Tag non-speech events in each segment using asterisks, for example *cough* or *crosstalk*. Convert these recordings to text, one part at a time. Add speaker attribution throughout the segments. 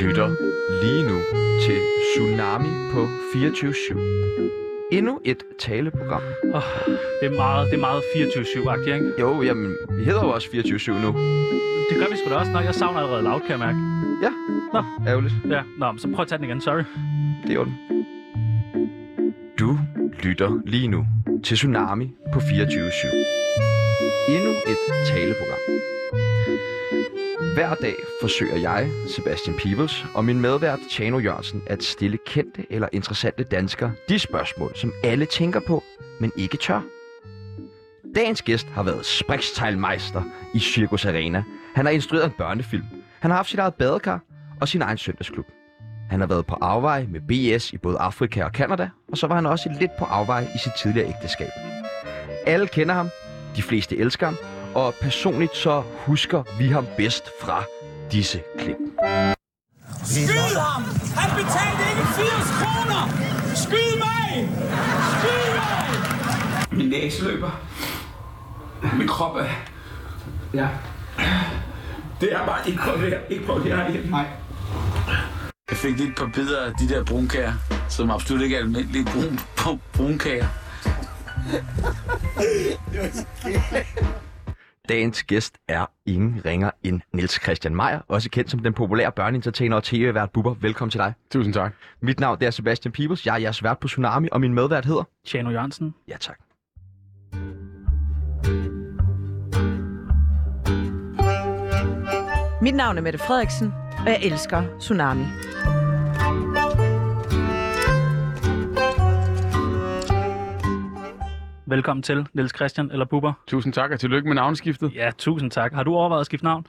Speaker 1: lytter lige nu til Tsunami på 24-7. Endnu et taleprogram.
Speaker 2: Oh, det er meget, det er meget 24-7-agtigt, ikke?
Speaker 1: Jo, jamen, vi hedder jo også 24-7 nu.
Speaker 2: Det gør vi sgu da også. Nå, jeg savner allerede loud, kan jeg mærke.
Speaker 1: Ja,
Speaker 2: Nå.
Speaker 1: ærgerligt.
Speaker 2: Ja, nå, så prøv at tage den igen, sorry.
Speaker 1: Det er ondt. Du lytter lige nu til Tsunami på 24-7. Endnu et taleprogram. Hver dag forsøger jeg, Sebastian Peebles, og min medvært Tjano Jørgensen at stille kendte eller interessante danskere de spørgsmål, som alle tænker på, men ikke tør. Dagens gæst har været spriksteilmeister i Circus Arena. Han har instrueret en børnefilm. Han har haft sit eget badekar og sin egen søndagsklub. Han har været på afvej med BS i både Afrika og Kanada, og så var han også lidt på afvej i sit tidligere ægteskab. Alle kender ham, de fleste elsker ham, og personligt så husker vi ham bedst fra disse klip.
Speaker 3: Skyd ham! Han betalte ikke 80 kroner! Skyd mig! Skyd mig!
Speaker 4: Min næse løber. Min krop er... Ja. Det er bare ikke på det her. Ikke på det her hjemme. Nej. Jeg fik lige et par bidder af de der brunkager, som absolut ikke er almindelige brun, brun, brunkager.
Speaker 1: Dagens gæst er ingen ringer end Niels Christian Meier, også kendt som den populære børneentertainer og tv-vært Bubber. Velkommen til dig.
Speaker 5: Tusind tak.
Speaker 1: Mit navn er Sebastian Peebles. Jeg er jeres vært på Tsunami, og min medvært hedder...
Speaker 2: Tjano Jørgensen.
Speaker 1: Ja, tak.
Speaker 6: Mit navn er Mette Frederiksen, og jeg elsker Tsunami.
Speaker 2: Velkommen til, Niels Christian eller Bubber.
Speaker 5: Tusind tak, og tillykke med navneskiftet.
Speaker 2: Ja, tusind tak. Har du overvejet at skifte navn?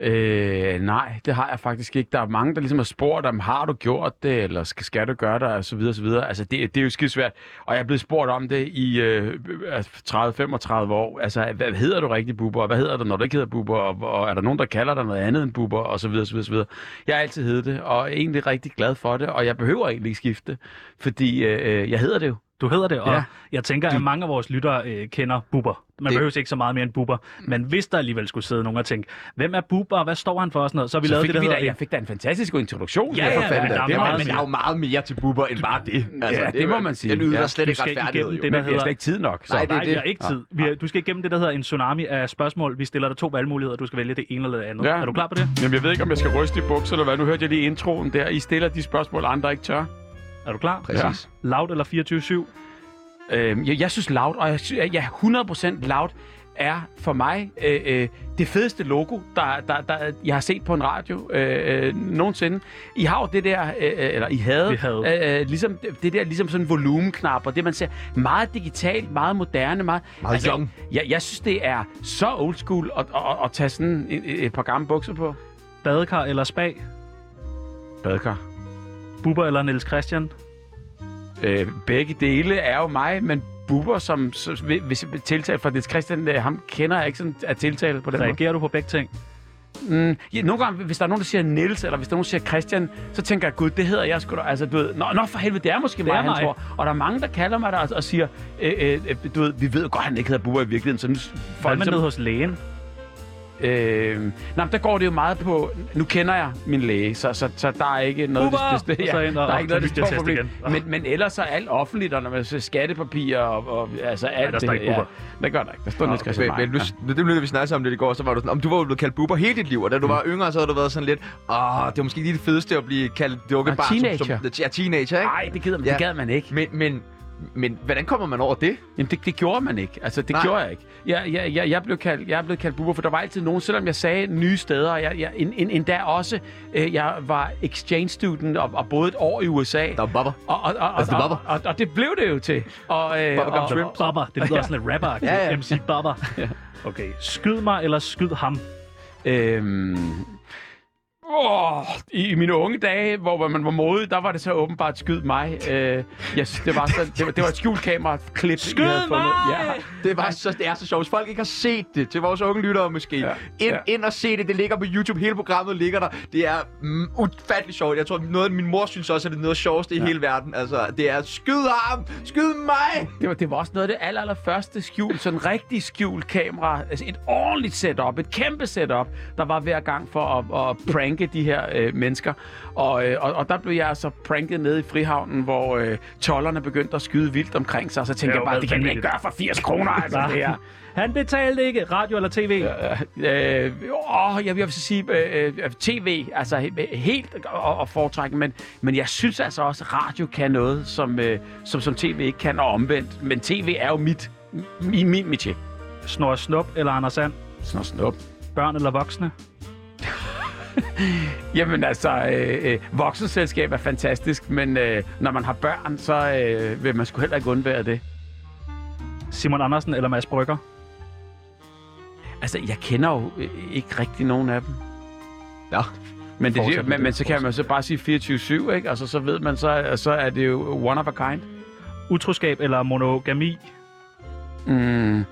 Speaker 5: Øh, nej, det har jeg faktisk ikke. Der er mange, der ligesom har spurgt om, har du gjort det, eller skal, skal du gøre det, og så videre, og så videre. Altså, det, det er jo skidt svært. Og jeg er blevet spurgt om det i øh, 30-35 år. Altså, hvad hedder du rigtig, Bubber? Hvad hedder du, når du ikke hedder Bubber? Og, og er der nogen, der kalder dig noget andet end Bubber? Og så videre, så videre, så videre. Jeg har altid heddet det, og er egentlig rigtig glad for det, og jeg behøver egentlig ikke skifte, fordi øh, jeg hedder det jo.
Speaker 2: Du hedder det, og
Speaker 5: Ja.
Speaker 2: jeg tænker, at mange af vores lyttere øh, kender Bubber. Man
Speaker 1: Det-
Speaker 2: behøver ikke så meget mere end Bubber. Men hvis der alligevel skulle sidde nogen og tænke, hvem er Bubber, og hvad står han for? Og sådan noget, så har vi
Speaker 5: Så
Speaker 2: lavet
Speaker 5: fik
Speaker 2: det, der
Speaker 5: vi da,
Speaker 2: hedder...
Speaker 5: jeg fik da en fantastisk introduktion.
Speaker 2: Ja, ja,
Speaker 5: for fanden
Speaker 2: ja,
Speaker 5: da.
Speaker 2: der er
Speaker 5: det,
Speaker 2: meget
Speaker 5: man
Speaker 2: mere.
Speaker 5: sige.
Speaker 1: jo meget mere til Bubber end bare det. Altså,
Speaker 5: Ja, det må man sige.
Speaker 1: Den yder
Speaker 5: Ja.
Speaker 1: slet
Speaker 2: Du
Speaker 1: ikke retfærdighed.
Speaker 2: det, der
Speaker 5: Men vi har
Speaker 2: hedder-
Speaker 5: slet ikke tid nok. Så.
Speaker 1: Nej, det er
Speaker 2: Nej, vi
Speaker 1: det.
Speaker 2: har ikke tid. Vi har, du skal igennem det, der hedder en tsunami af spørgsmål. Vi stiller dig to valgmuligheder, du skal vælge det ene eller det andet.
Speaker 5: Ja.
Speaker 2: Er du klar på det?
Speaker 5: Jamen, jeg ved ikke, om jeg skal ryste i bukser eller hvad. Nu hørte jeg lige introen der. I stiller de spørgsmål, andre ikke tør.
Speaker 2: Er du klar?
Speaker 1: Præcis.
Speaker 2: Loud eller 24-7?
Speaker 5: Øh, jeg, jeg synes Loud, og jeg synes, ja, 100% Loud er for mig øh, øh, det fedeste logo, der, der, der jeg har set på en radio øh, øh, nogensinde. I har jo det der, øh, øh, eller I havde,
Speaker 2: Vi havde.
Speaker 5: Øh, øh, ligesom, det der ligesom sådan en volumenknap, og det man ser meget digitalt, meget moderne, meget...
Speaker 1: Meget young.
Speaker 5: Jeg, jeg synes, det er så old school at, at, at, at tage sådan et, et par gamle bukser på.
Speaker 2: Badekar eller spag?
Speaker 5: Badkar.
Speaker 2: Bubber eller Niels Christian?
Speaker 5: Øh, begge dele er jo mig, men Bubber, som, som hvis jeg tiltale for det Christian, øh, ham kender jeg ikke sådan at tiltale på den måde.
Speaker 2: Reagerer du på begge ting?
Speaker 5: Mm, ja, nogle gange, hvis der er nogen, der siger Niels, eller hvis der er nogen, der siger Christian, så tænker jeg, gud, det hedder jeg sgu da. Altså, du ved, nå, nå for helvede, det er måske
Speaker 2: Det
Speaker 5: mig,
Speaker 2: er
Speaker 5: han
Speaker 2: mig.
Speaker 5: tror. Og der er mange, der kalder mig der og, og siger, øh, øh, øh, du ved, vi ved godt, han ikke hedder Bubber i virkeligheden, så nu får
Speaker 2: Hvad med ned hos lægen?
Speaker 5: Øh, nej, men der går det jo meget på... Nu kender jeg min læge, så, så, så der er ikke noget...
Speaker 2: Bubber!
Speaker 5: Det, det,
Speaker 2: ind og-
Speaker 5: der er ikke noget,
Speaker 2: og
Speaker 5: det store problem.
Speaker 2: igen.
Speaker 5: Men, men ellers er alt offentligt, og når man ser skattepapirer og, og altså alt
Speaker 2: der står
Speaker 5: det,
Speaker 2: ikke.
Speaker 5: Ja, det gør der ikke. Der står Niels Christian
Speaker 1: Men, men det blev vi snakkede om det i går, så var du sådan, om du var jo blevet kaldt buber hele dit liv, og da du var yngre, så havde du været sådan lidt, åh, det var måske lige det fedeste at blive kaldt dukkebarn. Som,
Speaker 5: teenager.
Speaker 1: som, ja, teenager, ikke?
Speaker 5: Nej, det, gider,
Speaker 1: Ja.
Speaker 5: det gad man ikke.
Speaker 1: Men, men, men hvordan kommer man over det?
Speaker 5: Jamen, det, det gjorde man ikke. Altså, det
Speaker 1: Nej.
Speaker 5: Gjorde jeg ikke. Jeg, jeg, jeg, jeg, blev kaldt, jeg blev kaldt buber, for der var altid nogen, selvom jeg sagde nye steder, jeg, jeg, en, en, endda også, øh, jeg var exchange student og, og boede et år i USA.
Speaker 1: Der er bubber.
Speaker 5: Og, og, og,
Speaker 1: Altså,
Speaker 5: og,
Speaker 1: det
Speaker 5: og, og, og det blev det jo til. Og, øh,
Speaker 1: gum
Speaker 5: og, og,
Speaker 2: Bubber. Det lyder sådan lidt rapper
Speaker 1: Ja, ja.
Speaker 2: MC Bubber. Okay. Skyd mig eller skyd ham?
Speaker 5: Øhm, åh, i, I mine unge dage, hvor man var modig, der var det så åbenbart skyd mig. Øh, jeg synes, det var, så, det, var, det var et skjult kamera-klip.
Speaker 2: Skyd
Speaker 5: I havde fundet.
Speaker 2: mig!
Speaker 5: Ja.
Speaker 1: Det, var så, det er så sjovt. Hvis folk ikke har set det, til vores unge lyttere måske, ja.
Speaker 5: Ja,
Speaker 1: Ind,
Speaker 5: ja.
Speaker 1: ind og se det. Det ligger på YouTube. Hele programmet ligger der. Det er mm, ufatteligt sjovt. Jeg tror, noget af min mor synes også, at det er noget sjoveste i hele verden. Altså, det er skyd ham! Skyd mig!
Speaker 5: Det var, det var også noget af det aller, aller første skjul, sådan rigtig skjult kamera, altså et ordentligt setup, et kæmpe setup, der var hver gang for at, at pranke pranke de her øh, mennesker. Og, øh, og, og der blev jeg altså pranket nede i Frihavnen, hvor øh, tollerne begyndte at skyde vildt omkring sig. Og så tænkte
Speaker 2: Det
Speaker 5: jeg bare, det kan vi ikke gøre for 80 kroner, altså det her.
Speaker 2: Han betalte ikke radio eller tv.
Speaker 5: Øh, øh, åh, jeg vil så sige øh, øh, tv, altså he- helt og, og foretrække, men, men jeg synes altså også, at radio kan noget, som, øh, som, som tv ikke kan, og omvendt. Men tv er jo mit, min, min métier.
Speaker 2: Snor Snup eller Anders Sand.
Speaker 5: Sådan snop.
Speaker 2: Børn eller voksne. *laughs*
Speaker 5: Jamen altså, øh, øh, voksenselskab er fantastisk, men øh, når man har børn, så øh, vil man sgu heller ikke undvære det.
Speaker 2: Simon Andersen eller Mads Brygger.
Speaker 5: Altså, jeg kender jo øh, ikke rigtig nogen af dem.
Speaker 1: Ja.
Speaker 5: Men, det, det, men, så kan man så bare sige 24-7, ikke? Altså, så ved man, så, så er det jo one of a kind.
Speaker 2: Utroskab eller monogami.
Speaker 5: Mm,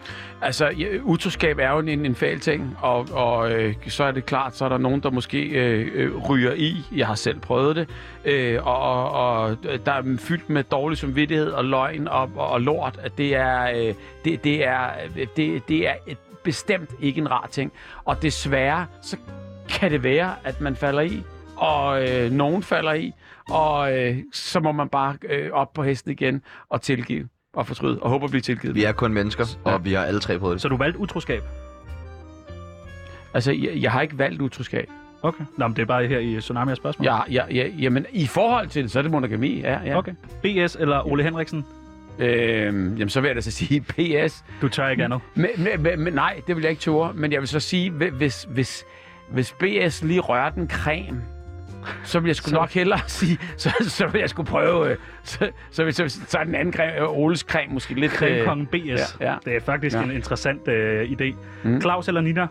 Speaker 5: altså, ja, utroskab er jo en, en fæl ting, og, og øh, så er det klart, så er der nogen, der måske øh, øh ryger i. Jeg har selv prøvet det. Øh, og, og, og øh, der er fyldt med dårlig samvittighed og løgn og, og, og lort. At det er, øh, det, det er, øh, det, det er et, bestemt ikke en rar ting. Og desværre, så kan det være, at man falder i, og øh, nogen falder i, og øh, så må man bare øh, op på hesten igen og tilgive og fortryde, og håbe at blive tilgivet.
Speaker 1: Vi er kun mennesker, og vi har alle tre prøvet det.
Speaker 2: Så du valgte utroskab.
Speaker 5: Altså, jeg, jeg har ikke valgt utroskab.
Speaker 2: Okay. Nå, men det er bare her i Tsunami af spørgsmål.
Speaker 5: Jeg, jeg, jeg, jamen, i forhold til det, så er det monogami, ja. ja.
Speaker 2: Okay. BS eller Ole Henriksen.
Speaker 5: Øhm, jamen, så vil jeg da så sige *laughs* PS.
Speaker 2: Du tør ikke andet.
Speaker 5: Men, men, men, men nej, det vil jeg ikke ture. Men jeg vil så sige, hvi- hvis, hvis, hvis BS lige rører den creme, så vil jeg sgu
Speaker 2: Så-
Speaker 5: nok hellere *laughs* sige, så, så vil jeg sgu prøve, øh, så, så, vil, så, så er den anden creme, øh, Oles creme måske lidt... øh,
Speaker 2: Creme BS.
Speaker 5: ja, ja.
Speaker 2: Det er faktisk
Speaker 5: Ja.
Speaker 2: en interessant øh, idé.
Speaker 5: Mm.
Speaker 2: Claus eller Nina?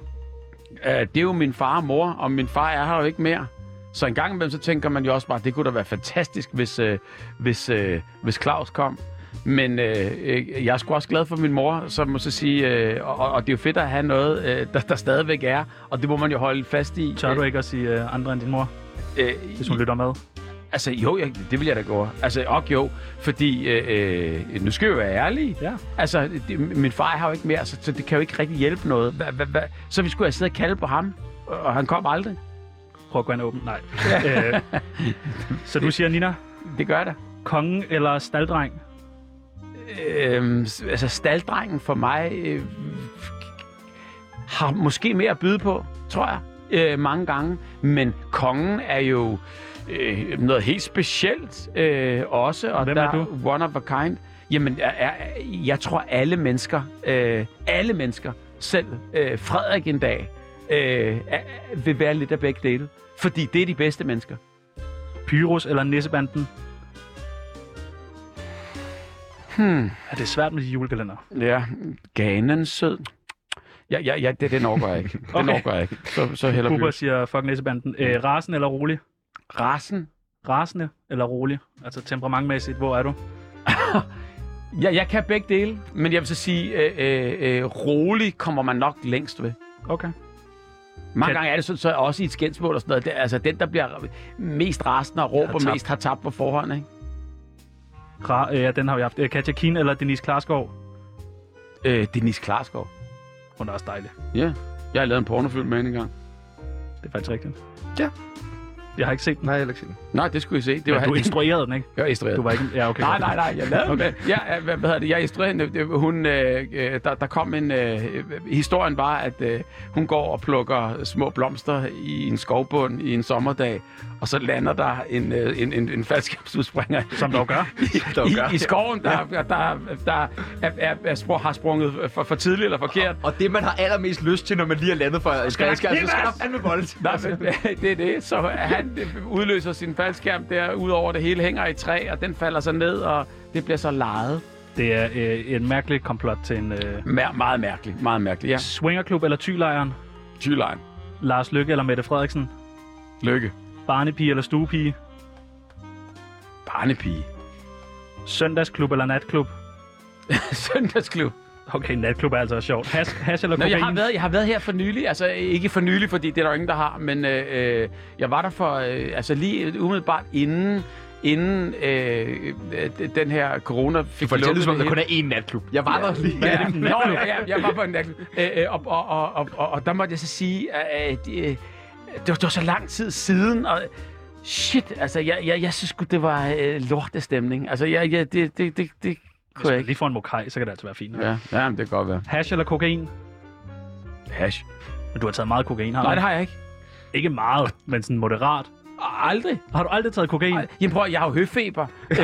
Speaker 5: Øh, det er jo min far og mor, og min far er her jo ikke mere. Så en gang imellem, så tænker man jo også bare, det kunne da være fantastisk, hvis, øh, hvis, øh, hvis Claus kom. Men øh, øh, jeg er sgu også glad for min mor, så må så sige, øh, og, og det er jo fedt at have noget, øh, der, der stadigvæk er, og det må man jo holde fast i.
Speaker 2: Tør du ikke at sige øh, andre end din mor,
Speaker 5: Øh,
Speaker 2: hvis hun lytter med?
Speaker 5: altså jo, jeg, det vil jeg da gøre. Altså, og jo, fordi, øh, øh, nu skal jeg være ærlig.
Speaker 2: Ja.
Speaker 5: Altså, det, min far har jo ikke mere, så, så det kan jo ikke rigtig hjælpe noget. Hva, hva, hva? Så vi skulle have siddet og kalde på ham, og han kom aldrig.
Speaker 2: Prøv at gå ind åbne. Nej. *laughs* øh, så du siger, Nina,
Speaker 5: Det gør jeg da.
Speaker 2: kongen eller staldreng?
Speaker 5: Øhm, altså, staldrengen for mig øh, har måske mere at byde på, tror jeg, øh, mange gange. Men kongen er jo øh, noget helt specielt øh, også. Og
Speaker 2: Hvem
Speaker 5: der
Speaker 2: er du?
Speaker 5: one of a kind. Jamen, jeg, jeg, jeg tror, alle mennesker, øh, alle mennesker, selv øh, Frederik en dag, øh, vil være lidt af begge dele. Fordi det er de bedste mennesker.
Speaker 2: Pyrus eller Nissebanden?
Speaker 5: Hmm.
Speaker 2: Er det svært med de julekalender?
Speaker 5: Ja, ganen sød. Ja, ja, ja det, den overgår jeg ikke. *laughs* Den
Speaker 2: Okay.
Speaker 5: overgår jeg ikke. Så, så heller
Speaker 2: Bubber. siger, fuck Nissebanden. Øh, rasen eller rolig?
Speaker 5: Rasen.
Speaker 2: Rasende eller rolig? Altså temperamentmæssigt, hvor er du? *laughs*
Speaker 5: Ja, jeg kan begge dele, men jeg vil så sige, øh, øh, øh, rolig kommer man nok længst ved.
Speaker 2: Okay.
Speaker 5: Mange
Speaker 2: Kan-
Speaker 5: gange er det så, så også i et skændsmål og sådan noget. Det, altså den, der bliver mest rasende og råber
Speaker 2: tabt.
Speaker 5: mest, har tabt på forhånd, ikke?
Speaker 2: Ra- øh, ja, den har vi haft. Øh, Katja Kien eller Denise Klarskov?
Speaker 5: Øh, Denise Klarskov.
Speaker 2: Hun er også dejlig.
Speaker 5: Ja, jeg har lavet en pornofilm med hende engang.
Speaker 2: Det er faktisk rigtigt.
Speaker 1: Ja.
Speaker 2: Jeg har ikke set den.
Speaker 1: Nej, jeg har ikke set den.
Speaker 5: Nej, det skulle I se. Det var
Speaker 2: var du instruerede den, ikke?
Speaker 5: Jeg var instrueret.
Speaker 2: Du var ikke... Ja, okay.
Speaker 5: Nej, nej, nej, jeg lavede okay. ja, ja, hvad, hvad hedder det, jeg instruerede hende. Det- Hun, øh, øh, der, der kom en, øh, historien var, at øh, hun går og plukker små blomster i en skovbund i en sommerdag, og så lander der en, øh, en, en, en faldskabsudspringer
Speaker 2: Som dog gør. *laughs*
Speaker 1: Dog gør.
Speaker 5: i, i skoven, der, der, der, der er, er, er, sprung, har sprunget for, for tidligt eller forkert.
Speaker 1: Og det, man har allermest lyst til, når man lige er landet fra et faldskærm, så skal der fandme bold.
Speaker 5: Nej, men, *laughs* det er det. Så han udløser sin faldskærm der, ud over det hele hænger i træ, og den falder så ned, og det bliver så lejet.
Speaker 2: Det er øh, en mærkelig komplot til en øh,
Speaker 5: Mær- meget mærkeligt, meget mærkeligt. Ja,
Speaker 2: swingerklub eller tylejren.
Speaker 5: Tylein.
Speaker 2: Lars Lykke eller Mette Frederiksen.
Speaker 5: Lykke.
Speaker 2: Barnepige eller stuepige.
Speaker 5: Barnepige.
Speaker 2: Søndagsklub eller natklub. *laughs*
Speaker 5: Søndagsklub.
Speaker 2: Okay, natklub er altså sjovt. Hash, hash eller
Speaker 5: Nå,
Speaker 2: kokain.
Speaker 5: jeg, har været, jeg har været her for nylig, altså ikke for nylig, fordi det er der ingen, der har, men øh, øh, jeg var der for, øh, altså lige umiddelbart inden, inden øh, øh, den her corona fik
Speaker 1: For det
Speaker 5: lukket
Speaker 1: lyder som om,
Speaker 5: det
Speaker 1: der kun er én natklub. Jeg var der lige.
Speaker 5: Ja, Nå, ja, ja, jeg var på en natklub. Øh, øh, og, og, og, og, og der måtte jeg så sige, at øh, det var, det var så lang tid siden, og shit, altså, jeg, jeg, jeg synes det var øh, lortestemning. Altså, jeg, jeg, det, det, det, det
Speaker 2: Hvis man lige får en mokai, så kan det altså være fint.
Speaker 5: Ja, ja men det kan godt være.
Speaker 2: Hash eller kokain?
Speaker 5: Hash.
Speaker 2: Men du har taget meget kokain, har du?
Speaker 5: Nej, det har jeg ikke.
Speaker 2: Ikke meget, men sådan moderat.
Speaker 5: Aldrig.
Speaker 2: Har du aldrig taget kokain?
Speaker 5: Ej, Jamen prøv, jeg har jo høfeber. *laughs* øh,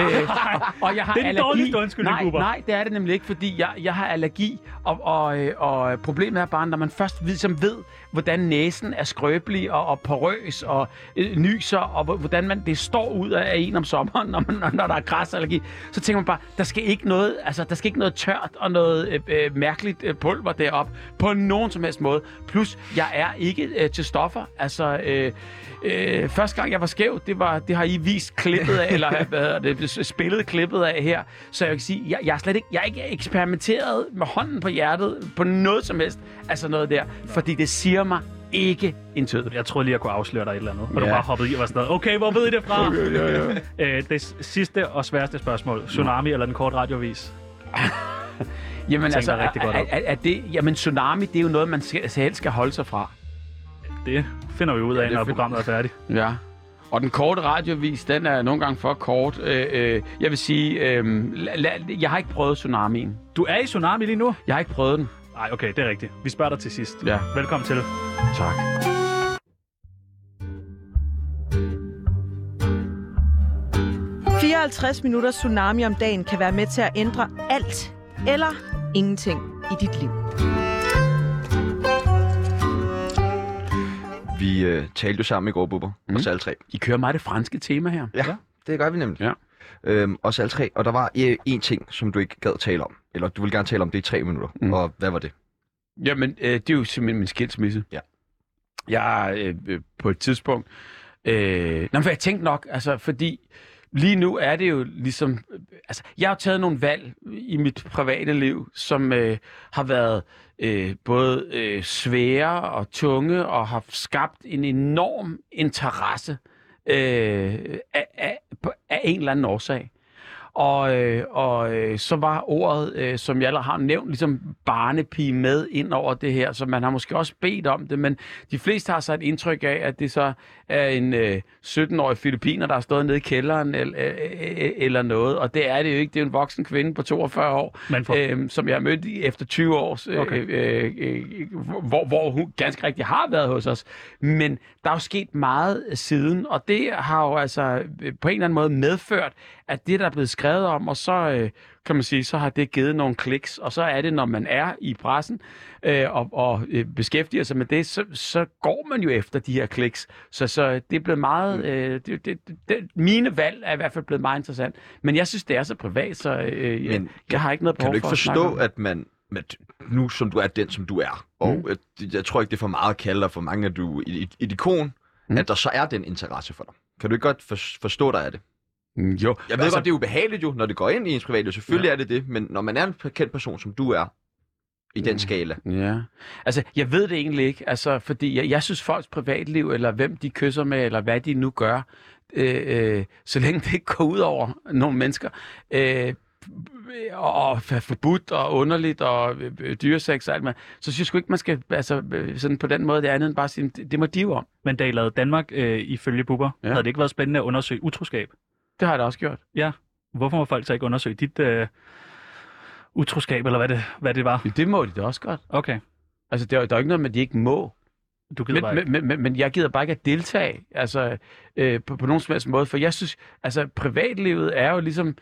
Speaker 5: og jeg har
Speaker 2: Det er den
Speaker 5: allergi.
Speaker 2: dårligste undskyldning,
Speaker 5: nej,
Speaker 2: Bubber.
Speaker 5: nej, det er det nemlig ikke, fordi jeg, jeg har allergi, og, og, øh, og problemet er bare, når man først ligesom ved, hvordan næsen er skrøbelig og, og porøs og øh, nyser, og hvor- hvordan man, det står ud af en om sommeren, *laughs* når, man, når der er græsallergi, så tænker man bare, der skal ikke noget, altså, der skal ikke noget tørt og noget øh, øh, mærkeligt øh, pulver derop på nogen som helst måde. Plus, jeg er ikke øh, til stoffer. Altså, øh, øh, første gang jeg var skæv, det, var, det har I vist klippet af, eller *laughs* hvad hedder det, spillet klippet af her. Så jeg kan sige, jeg, jeg er slet ikke, jeg er ikke eksperimenteret med hånden på hjertet på noget som helst sådan noget der, fordi det siger mig ikke en tød.
Speaker 2: Jeg troede lige, jeg kunne afsløre dig et eller andet. Og
Speaker 5: Ja.
Speaker 2: du bare hoppede i og var sådan noget, okay, hvor ved I det fra? *laughs* øh, det sidste og sværeste spørgsmål. Tsunami eller den korte radiovis? *laughs*
Speaker 5: Jamen altså,
Speaker 2: rigtig godt
Speaker 5: er, er, er det, jamen tsunami, det er jo noget, man skal, helst skal holde sig fra.
Speaker 2: Det finder vi ud af,
Speaker 5: det
Speaker 2: når
Speaker 5: finder-
Speaker 2: programmet er færdigt.
Speaker 5: Ja. Og den korte radiovis, den er nogle gange for kort. Øh, øh, jeg vil sige, øh, la, la, jeg har ikke prøvet tsunamien.
Speaker 2: Du er i Tsunami lige nu?
Speaker 5: Jeg har ikke prøvet den.
Speaker 2: Nej, okay, det er rigtigt. Vi spørger dig til sidst.
Speaker 5: Ja.
Speaker 2: Velkommen til.
Speaker 5: Tak.
Speaker 6: – 54 minutter tsunami om dagen kan være med til at ændre alt eller ingenting i dit liv.
Speaker 1: Vi øh, talte jo sammen i går, Bubber, mm. Os alle tre.
Speaker 5: I kører meget det franske tema her.
Speaker 1: Ja, det gør vi nemlig.
Speaker 5: Ja.
Speaker 1: Øhm, os alle tre. Og der var øh, en ting, som du ikke gad tale om. Eller du vil gerne tale om det i tre minutter. Mm. Og hvad var det?
Speaker 5: Jamen, øh, det er jo simpelthen min skilsmisse.
Speaker 1: Ja.
Speaker 5: Jeg øh, øh, på et tidspunkt... Øh, nå, men jeg tænkte nok, altså, fordi lige nu er det jo ligesom... Øh, altså, jeg har taget nogle valg i mit private liv, som øh, har været øh, både øh, svære og tunge, og har skabt en enorm interesse øh, øh, af, af, af en eller anden årsag. Og, øh, og øh, så var ordet, øh, som jeg allerede har nævnt, ligesom barnepige med ind over det her, så man har måske også bedt om det, men de fleste har så et indtryk af, at det så er en øh, 17-årig filipiner, der har stået nede i kælderen eller, øh, eller noget, og det er det jo ikke. Det er en voksen kvinde på 42 år,
Speaker 2: for,
Speaker 5: øh, som jeg har mødt efter 20 år, øh,
Speaker 2: Okay.
Speaker 5: øh, øh, hvor, hvor hun ganske rigtig har været hos os. Men der er jo sket meget siden, og det har jo altså øh, på en eller anden måde medført, at det, der er blevet skrevet om, og så øh, kan man sige, så har det givet nogle kliks, og så er det, når man er i pressen øh, og, og øh, beskæftiger sig med det, så, så går man jo efter de her kliks. Så, så det er blevet meget... Øh, det, det, det, mine valg er i hvert fald blevet meget interessant. Men jeg synes, det er så privat, så øh,
Speaker 1: Men
Speaker 5: jeg, jeg har ikke noget
Speaker 1: Kan
Speaker 5: behov
Speaker 1: du ikke
Speaker 5: for at snakke
Speaker 1: forstå,
Speaker 5: om det.
Speaker 1: at man med, nu som du er den, som du er, og
Speaker 5: Mm.
Speaker 1: mm. jeg tror ikke, det er for meget at kalde dig for mange, at du er et, et ikon,
Speaker 5: Mm.
Speaker 1: mm. at der så er den interesse for dig. Kan du ikke godt for, forstå dig af det?
Speaker 5: Mm, Jo,
Speaker 1: Jeg ved altså, godt, det er ubehageligt jo, når det går ind i ens privatliv. Selvfølgelig
Speaker 5: Ja.
Speaker 1: er det det, men når man er en kendt person, som du er, i den
Speaker 5: Mm.
Speaker 1: skala,
Speaker 5: Ja, altså jeg ved det egentlig ikke, altså fordi jeg, jeg synes folks privatliv, eller hvem de kysser med, eller hvad de nu gør, øh, øh, så længe det ikke går ud over nogle mennesker, øh, og, er forbudt og underligt og øh, øh, dyresex og alt med, så synes jeg sgu ikke, man skal altså, øh, sådan på den måde, det er andet end bare sige, det, det må de jo om.
Speaker 2: men da I lavede Danmark øh, ifølge Bubber,
Speaker 5: ja.
Speaker 2: havde det ikke været spændende at undersøge utroskab?
Speaker 5: Det har jeg da også gjort.
Speaker 2: Hvorfor må folk så ikke undersøge dit øh, utroskab, eller hvad det, hvad det var?
Speaker 5: Det må de da også godt.
Speaker 2: Okay,
Speaker 5: Altså der, er- der er jo ikke noget med, at de ikke må.
Speaker 2: du gider bare
Speaker 5: Men,
Speaker 2: ikke.
Speaker 5: men, men, men jeg gider bare ikke at deltage altså, øh, på, på nogen som helst måde, for jeg synes, altså privatlivet er jo ligesom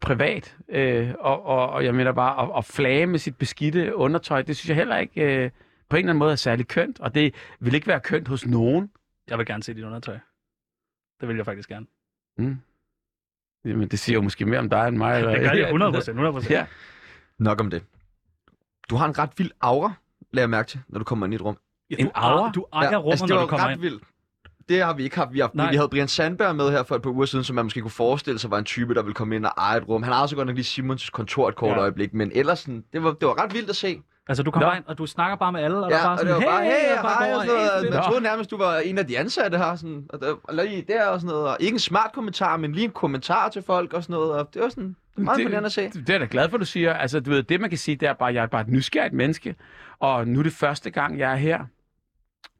Speaker 5: privat, øh, og, og, og jeg mener bare, at, at flage med sit beskidte undertøj, det synes jeg heller ikke øh, på en eller anden måde er særlig kønt, og det vil ikke være kønt hos nogen.
Speaker 2: Jeg vil gerne se dit undertøj. Det vil jeg faktisk gerne.
Speaker 5: Mm. Jamen, det siger jo måske mere om dig end mig. Eller?
Speaker 2: Det gør jeg *laughs* 100 procent. 100
Speaker 5: Ja.
Speaker 1: nok om det. Du har en ret vild aura, lader jeg mærke til, når du kommer ind i et rum.
Speaker 5: En aura?
Speaker 2: Du ejer rummet,
Speaker 1: altså, det
Speaker 2: når
Speaker 1: var
Speaker 2: du kommer
Speaker 1: ret
Speaker 2: ind.
Speaker 1: vildt. Det har vi ikke haft. Vi, har,
Speaker 2: Nej.
Speaker 1: vi havde Brian Sandberg med her for et par uger siden, som man måske kunne forestille sig var en type, der ville komme ind og eje et rum. Han har også godt nok lige Simons kontor et kort
Speaker 2: Ja.
Speaker 1: ja. øjeblik, men ellers sådan, det, var, det var ret vildt at se.
Speaker 2: Altså, du kommer
Speaker 5: Nå.
Speaker 2: ind, og du snakker bare med alle, og der er
Speaker 1: Ja,
Speaker 2: bare
Speaker 1: og
Speaker 2: sådan,
Speaker 1: det var bare, hey,
Speaker 2: og
Speaker 1: hey,
Speaker 2: bare
Speaker 1: hej, og sådan noget.
Speaker 2: hey,
Speaker 1: Man troede nærmest, du var en af de ansatte her. Sådan, og, der, og lige der og sådan noget. Og ikke en smart kommentar, men lige en kommentar til folk og sådan noget. Og det var sådan, det meget imponerende at se.
Speaker 5: Det, det er da glad for, du siger. Altså, du ved, det man kan sige, det er bare, at jeg er bare et nysgerrigt menneske, og nu er det første gang, jeg er her.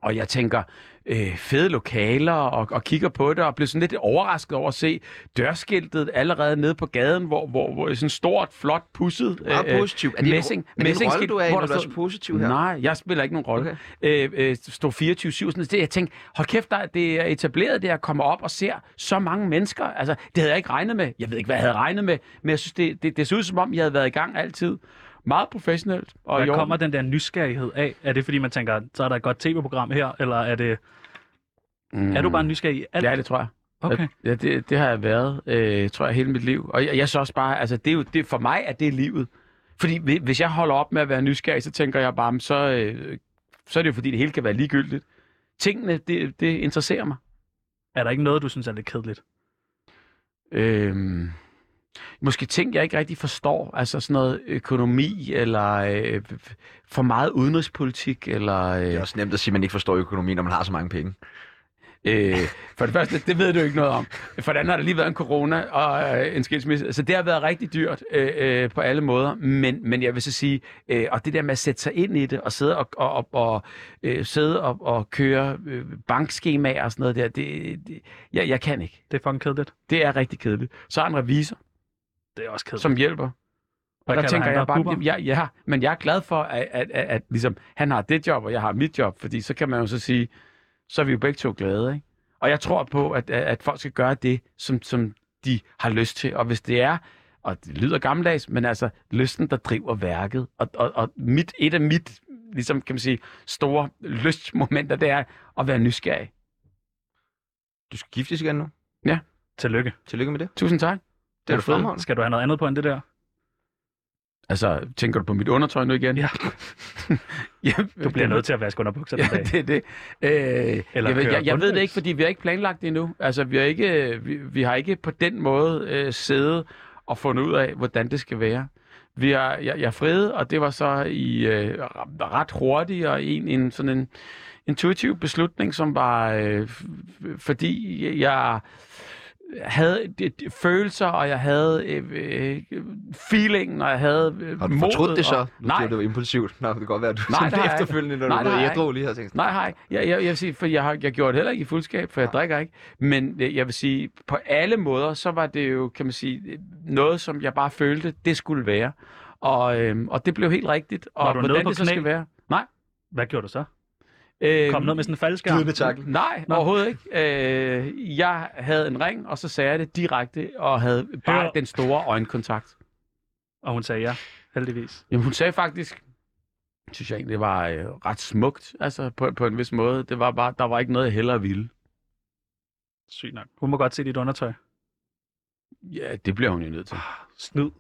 Speaker 5: og jeg tænker, øh, fede lokaler og, og kigger på det og bliver sådan lidt overrasket over at se dørskiltet allerede nede på gaden, hvor, hvor, hvor sådan stort, flot, pusset
Speaker 1: Meget
Speaker 5: øh,
Speaker 1: positiv. Er det,
Speaker 5: messing,
Speaker 1: er det en rolle, du er i, når du er så positiv her?
Speaker 5: Nej, jeg spiller ikke nogen rolle. Okay. Øh, øh, stå 24-7. Sådan, det, jeg tænkte, hold kæft, der, det er etableret, det at komme op og ser så mange mennesker. Altså, det havde jeg ikke regnet med. Jeg ved ikke, hvad jeg havde regnet med, men jeg synes, det, det, det så ud som om, jeg havde været i gang altid. Meget professionelt. Og
Speaker 2: Hvad kommer den der nysgerrighed af? Er det fordi, man tænker, så er der et godt tv-program her, eller er det...
Speaker 5: Mm.
Speaker 2: Er du bare nysgerrig i alt?
Speaker 5: Ja, det tror jeg.
Speaker 2: Okay.
Speaker 5: Ja, det, det har jeg været, øh, tror jeg, hele mit liv. Og jeg, jeg synes også bare, altså det er jo, det, for mig er det livet. Fordi hvi- hvis jeg holder op med at være nysgerrig, så tænker jeg bare, "Men så, øh, så er det jo fordi, det hele kan være ligegyldigt. Tingene, det, det interesserer mig.
Speaker 2: Er der ikke noget, du synes er lidt kedeligt?
Speaker 5: Øhm, måske ting, jeg ikke rigtig forstår. Altså sådan noget økonomi, eller øh, for meget udenrigspolitik, eller... Øh,
Speaker 1: Det er også nemt at sige, at man ikke forstår økonomi, når man har så mange penge.
Speaker 5: Øh, for det første, det ved du ikke noget om. For det andet har der lige været en corona og øh, en skilsmisse. Så det har været rigtig dyrt øh, øh, på alle måder. Men, men jeg vil så sige, øh, og det der med at sætte sig ind i det, og sidde og, og, og, og øh, sidde og, og køre øh, bankskemaer og sådan noget der, det, det, jeg, jeg kan ikke.
Speaker 2: Det er fucking kedeligt.
Speaker 5: Det er rigtig kedeligt. Så er en revisor,
Speaker 2: Det er også kedeligt.
Speaker 5: som hjælper. Og
Speaker 2: Hvad
Speaker 5: der tænker jeg bare, ja, ja, men jeg er glad for, at, at, at, at ligesom, han har det job, og jeg har mit job, fordi så kan man jo så sige, så er vi jo begge to glade, ikke? Og jeg tror på, at, at, at folk skal gøre det, som, som de har lyst til. Og hvis det er, og det lyder gammeldags, men altså lysten, der driver værket. Og, og, og mit, et af mit, ligesom kan man sige, store lystmomenter, det er at være nysgerrig.
Speaker 1: Du skal giftes igen nu.
Speaker 2: Tillykke.
Speaker 1: Tillykke med det.
Speaker 5: Tusind tak.
Speaker 1: Det er du fremragende.
Speaker 2: Skal du have noget andet på end det der?
Speaker 5: Altså, tænker du på mit undertøj nu igen?
Speaker 2: Ja. *laughs*
Speaker 5: ja
Speaker 2: Du bliver nødt til at vaske under bukserne
Speaker 5: Ja,
Speaker 2: ja,
Speaker 5: det er det. Øh,
Speaker 2: Eller
Speaker 5: jeg, jeg, jeg ved det ikke, fordi vi har ikke planlagt det endnu. Altså, vi har ikke, vi, vi har ikke på den måde øh, siddet og fundet ud af, hvordan det skal være. Vi har, jeg, jeg friede, og det var så i øh, ret hurtigt og en, en sådan en intuitiv beslutning, som var øh, fordi jeg havde det, det, følelser, og jeg havde øh, øh, feelingen, og jeg havde øh,
Speaker 1: Har du
Speaker 5: modet,
Speaker 1: fortrudt det så?
Speaker 5: Og,
Speaker 1: Nu
Speaker 5: nej,
Speaker 1: det var impulsivt. Nå, det kan godt være, at du
Speaker 5: Nej,
Speaker 1: sådan
Speaker 5: det
Speaker 1: efterfølgende, når
Speaker 5: Nej,
Speaker 1: du
Speaker 5: jeg
Speaker 1: ædru lige har tænkt.
Speaker 5: Nej, hej. Jeg, jeg, jeg vil sige, for jeg, har, jeg gjorde det heller ikke i fuldskab, for jeg drikker ikke. Men øh, jeg vil sige, på alle måder, så var det jo, kan man sige, øh, noget, som jeg bare følte, det skulle være. Og, øhm, og det blev helt rigtigt. Og
Speaker 2: Var du nede
Speaker 5: hvordan
Speaker 2: på
Speaker 5: det så
Speaker 2: knæ?
Speaker 5: skal være? Nej.
Speaker 2: Hvad gjorde du så?
Speaker 5: Øh,
Speaker 2: Kom ned med sådan en faldskærm?
Speaker 1: Glidende tackle.
Speaker 5: Nej,
Speaker 2: Nå.
Speaker 5: overhovedet ikke. Øh, jeg havde en ring, og så sagde jeg det direkte, og havde bare
Speaker 2: Hør.
Speaker 5: den store øjenkontakt.
Speaker 2: Og hun sagde ja, heldigvis.
Speaker 5: Jamen, hun sagde faktisk, synes jeg egentlig, det var øh, ret smukt, altså på, på en vis måde. Det var bare, der var ikke noget, jeg hellere ville.
Speaker 2: Sygt nok. Hun må godt se dit undertøj.
Speaker 5: Ja, det bliver hun jo nødt til.
Speaker 2: Snyd.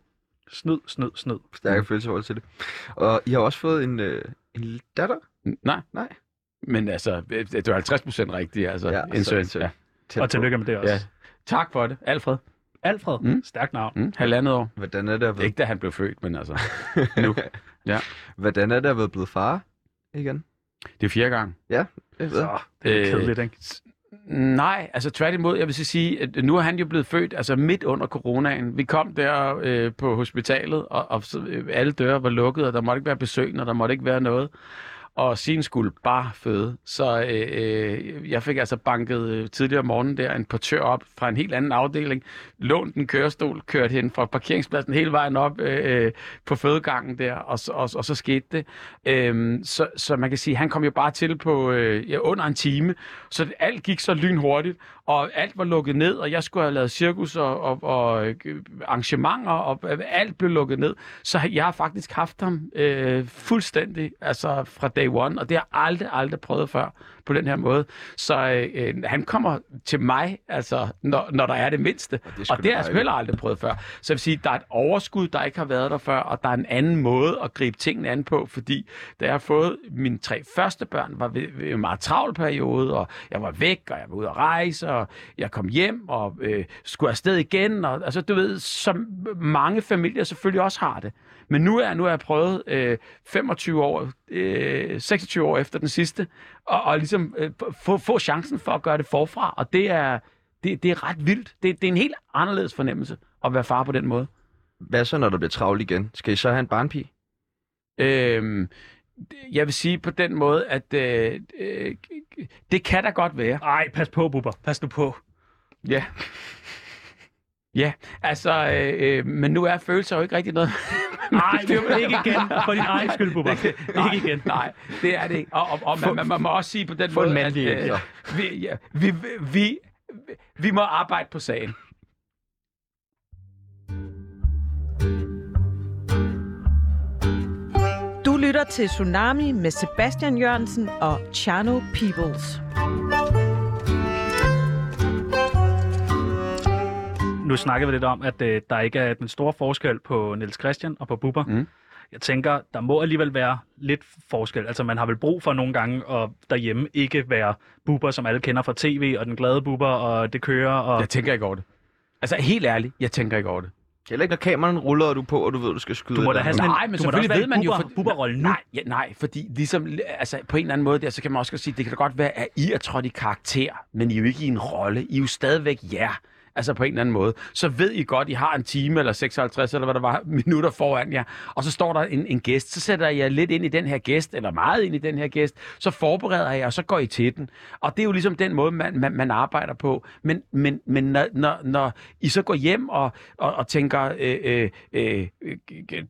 Speaker 2: Snyd, snyd, snyd.
Speaker 1: Stærke følelseforhold til det. Og I har også fået en, øh, en datter.
Speaker 5: N- Nej.
Speaker 1: Nej.
Speaker 5: Men altså, det var 50 procent rigtigt, altså.
Speaker 1: Ja,
Speaker 5: Ja, en
Speaker 1: så-
Speaker 5: søn.
Speaker 1: så-
Speaker 5: Ja.
Speaker 2: Og tillykke med det også.
Speaker 5: ja. Tak for det, Alfred.
Speaker 2: Alfred.
Speaker 5: Mm.
Speaker 2: Stærkt navn.
Speaker 5: Mm, halvandet år.
Speaker 1: Hvordan er det at være,
Speaker 5: Ikke da han blev født, men altså, *laughs* nu.
Speaker 1: Hvordan er det at være blevet far igen?
Speaker 5: Det er fjerde gang.
Speaker 1: Jeg ved.
Speaker 2: Så, det er
Speaker 5: Øh,
Speaker 2: kedeligt, ikke?
Speaker 5: Nej, altså tværtimod, jeg vil så sige, at nu er han jo blevet født altså midt under coronaen. Vi kom der øh, på hospitalet, og, og øh, alle døre var lukket, og der måtte ikke være besøg, og der måtte ikke være noget. Og sin skulle bare føde. Så øh, øh, jeg fik altså banket øh, tidligere om morgenen der en portør op fra en helt anden afdeling, lånt en kørestol, kørt hen fra parkeringspladsen hele vejen op øh, øh på fødegangen der, og, og, og så skete det. Øh, så, så man kan sige, han kom jo bare til på øh, ja, under en time, så alt gik så lynhurtigt, og alt var lukket ned, og jeg skulle have lavet cirkus og, og, og øh, arrangementer, og alt blev lukket ned. Så jeg har faktisk haft ham øh, fuldstændig, altså fra day one, og det har jeg aldrig, aldrig prøvet før på den her måde. Så øh, øh, han kommer til mig, altså, når, når der er det mindste,
Speaker 1: Og det
Speaker 5: og, har jeg sgu heller aldrig prøvet før. Så jeg vil sige, der er et overskud, der ikke har været der før, og der er en anden måde at gribe tingene an på, fordi da jeg har fået mine tre første børn, var ved, ved en meget travl periode, og jeg var væk, og jeg var ude at rejse, og jeg kom hjem, og øh, skulle afsted igen, og altså, du ved, som mange familier selvfølgelig også har det. Men nu er nu har jeg prøvet øh, 25 år, øh, 26 år efter den sidste, og, og ligesom øh, få, få chancen for at gøre det forfra, og det er, det, det er ret vildt. Det, det er en helt anderledes fornemmelse at være far på den måde.
Speaker 1: Hvad så, når der bliver travlt igen? Skal I så have en barnpige?
Speaker 5: Øhm, jeg vil sige på den måde, at øh, øh, det kan da godt være.
Speaker 2: Ej, pas på, Bubber. Pas nu på.
Speaker 5: Ja. Ja, altså, øh, øh, men nu er følelser jo ikke rigtig noget. *laughs*
Speaker 2: Nej, det er ikke igen. For din egen skyld, Bubber. Ikke igen.
Speaker 5: Nej, det er det ikke. Og, og, og man, man, man må også sige på den måde, at øh, vi, ja, vi, vi, vi, vi må arbejde på sagen.
Speaker 6: Du lytter til Tsunami med Sebastian Jørgensen og Chano Peoples.
Speaker 2: Nu snakker vi lidt om, at øh, der ikke er den store forskel på Niels Christian og på Bubber.
Speaker 5: Mm.
Speaker 2: Jeg tænker, der må alligevel være lidt forskel. Altså, man har vel brug for nogle gange at derhjemme ikke være Bubber, som alle kender fra tv, og den glade Bubber, og det kører, og...
Speaker 5: Jeg tænker ikke over det. Altså, helt ærligt, jeg tænker ikke over det.
Speaker 1: Heller ikke, når kameraen ruller, og du på, og du ved, du skal skyde.
Speaker 2: Du må da have sådan en,
Speaker 5: Nej, men selvfølgelig ved man jo...
Speaker 2: Bubber, Bubber-rollen nu.
Speaker 5: Nej, ja, nej, fordi ligesom, altså på en eller anden måde der, så kan man også godt sige, det kan da godt være, at I er trådt i karakter, men I er jo ikke i en rolle. I er jo stadigvæk jer. Altså på en eller anden måde. Så ved I godt, I har en time eller 56 eller hvad der var *laughs* minutter foran jer, og så står der en, en gæst. Så sætter jeg lidt ind i den her gæst, eller meget ind i den her gæst. Så forbereder jeg, og så går I til den. Og det er jo ligesom den måde, man, man, man arbejder på. Men, men, men når, når, når I så går hjem og, og, og tænker, øh, øh, øh,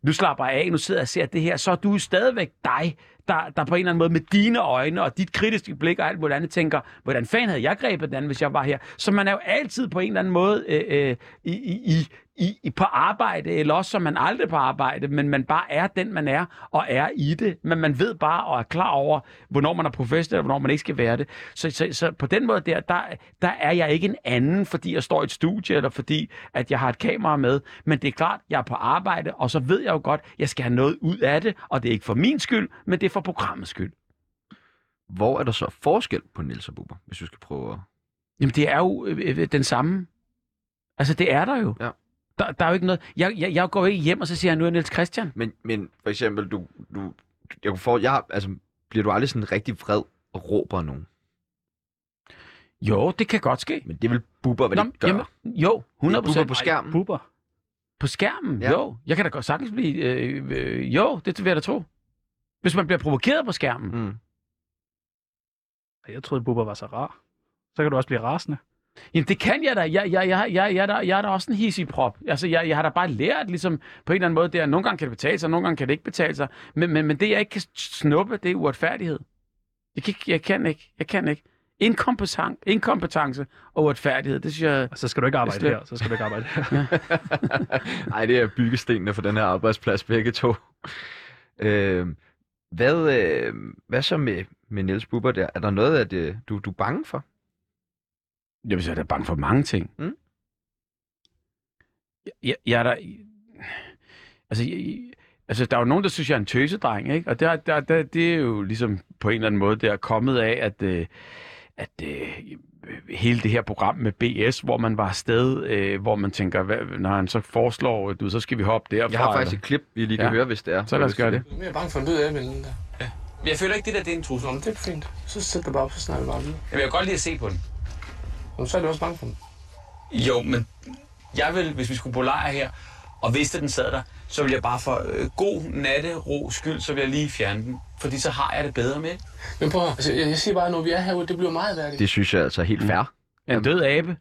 Speaker 5: nu slapper jeg af, nu sidder jeg og ser det her, så er du stadigvæk dig, der, der på en eller anden måde med dine øjne og dit kritiske blik og alt muligt andet tænker, hvordan fanden havde jeg grebet den, hvis jeg var her? Så man er jo altid på en eller anden måde øh, øh, i, i, i, i, på arbejde, eller også så er man aldrig på arbejde, men man bare er den, man er, og er i det. Men man ved bare og er klar over, hvornår man er professionel, og hvornår man ikke skal være det. Så, så, så på den måde der, der, der er jeg ikke en anden, fordi jeg står i et studie, eller fordi at jeg har et kamera med. Men det er klart, jeg er på arbejde, og så ved jeg jo godt, jeg skal have noget ud af det, og det er ikke for min skyld, men det er for programmets skyld.
Speaker 1: Hvor er der så forskel på Niels og Bubber, hvis du skal prøve at...
Speaker 5: Jamen, det er jo øh, øh, den samme. Altså, det er der jo.
Speaker 1: Ja.
Speaker 5: Der, der er jo ikke noget... Jeg, jeg, jeg går ikke hjem, og så siger jeg, nu er Niels Christian.
Speaker 1: Men, men for eksempel, du, du, jeg kunne få, jeg, altså, bliver du aldrig sådan rigtig vred og råber nogen?
Speaker 5: Jo, det kan godt ske.
Speaker 1: Men det vil Bubber vel
Speaker 5: Nå,
Speaker 1: ikke gøre?
Speaker 5: jamen, jo, 100
Speaker 1: Bubber på skærmen?
Speaker 2: Bubber.
Speaker 5: På skærmen,
Speaker 1: Ja.
Speaker 5: ja. jo. Jeg kan da godt sagtens blive... Øh, øh, jo, det vil jeg da tro. Hvis man bliver provokeret på skærmen.
Speaker 1: Mm.
Speaker 2: Jeg troede, Bubber var så rar. Så kan du også blive rasende.
Speaker 5: Jamen, det kan jeg da. Jeg, jeg, jeg, jeg, jeg, er, da, jeg er da også en hissig prop. Altså, jeg, jeg har da bare lært, ligesom, på en eller anden måde, det er, at nogle gange kan det betale sig, nogle gange kan det ikke betale sig. Men, men, men det, jeg ikke kan snuppe, det er uretfærdighed. Jeg kan, ikke- jeg kan ikke. Jeg kan ikke. Inkompetent, inkompetence og uretfærdighed, det synes jeg...
Speaker 2: Og så skal du ikke arbejde
Speaker 5: Slet-
Speaker 2: her. Så skal du ikke arbejde her.
Speaker 1: Nej, *laughs* det er byggestenene for den her arbejdsplads, begge to. Øh, hvad, øh, hvad så med, med Niels Bubber der? Er der noget, at øh, du, du er bange for?
Speaker 5: Jeg vil sige, jeg er bange for mange ting.
Speaker 1: Mm.
Speaker 5: Jeg, jeg, er der... Altså, jeg, altså, der er jo nogen, der synes, jeg er en tøsedreng, ikke? Og der, der, der, det er jo ligesom på en eller anden måde, det er kommet af, at, øh, at øh, hele det her program med BS, hvor man var afsted, øh, hvor man tænker, hvad, når han så foreslår, du, så skal vi hoppe derfra.
Speaker 1: Jeg har faktisk
Speaker 5: eller-
Speaker 1: et klip, vi lige kan
Speaker 5: Ja.
Speaker 1: høre, hvis det er.
Speaker 5: Så lad os gøre det.
Speaker 7: Jeg er mere bange for en død af den der. Ja. Men jeg føler ikke, det der det er en trussel. Om det er fint. Så sæt dig bare op, så snakker vi bare videre.
Speaker 8: Jamen, jeg kan godt lide at se på den.
Speaker 7: Jamen, så er du også bange for den.
Speaker 8: Jo, men jeg vil, hvis vi skulle på lejr her, og vidste, at den sad der, så ville jeg bare for øh, god nattero skyld, så vil jeg lige fjerne den. Fordi så har jeg det bedre med.
Speaker 7: Men prøv at altså, jeg, jeg siger bare, når vi er herude, det bliver meget værdigt.
Speaker 1: Det synes jeg altså er helt fair.
Speaker 5: En død abe.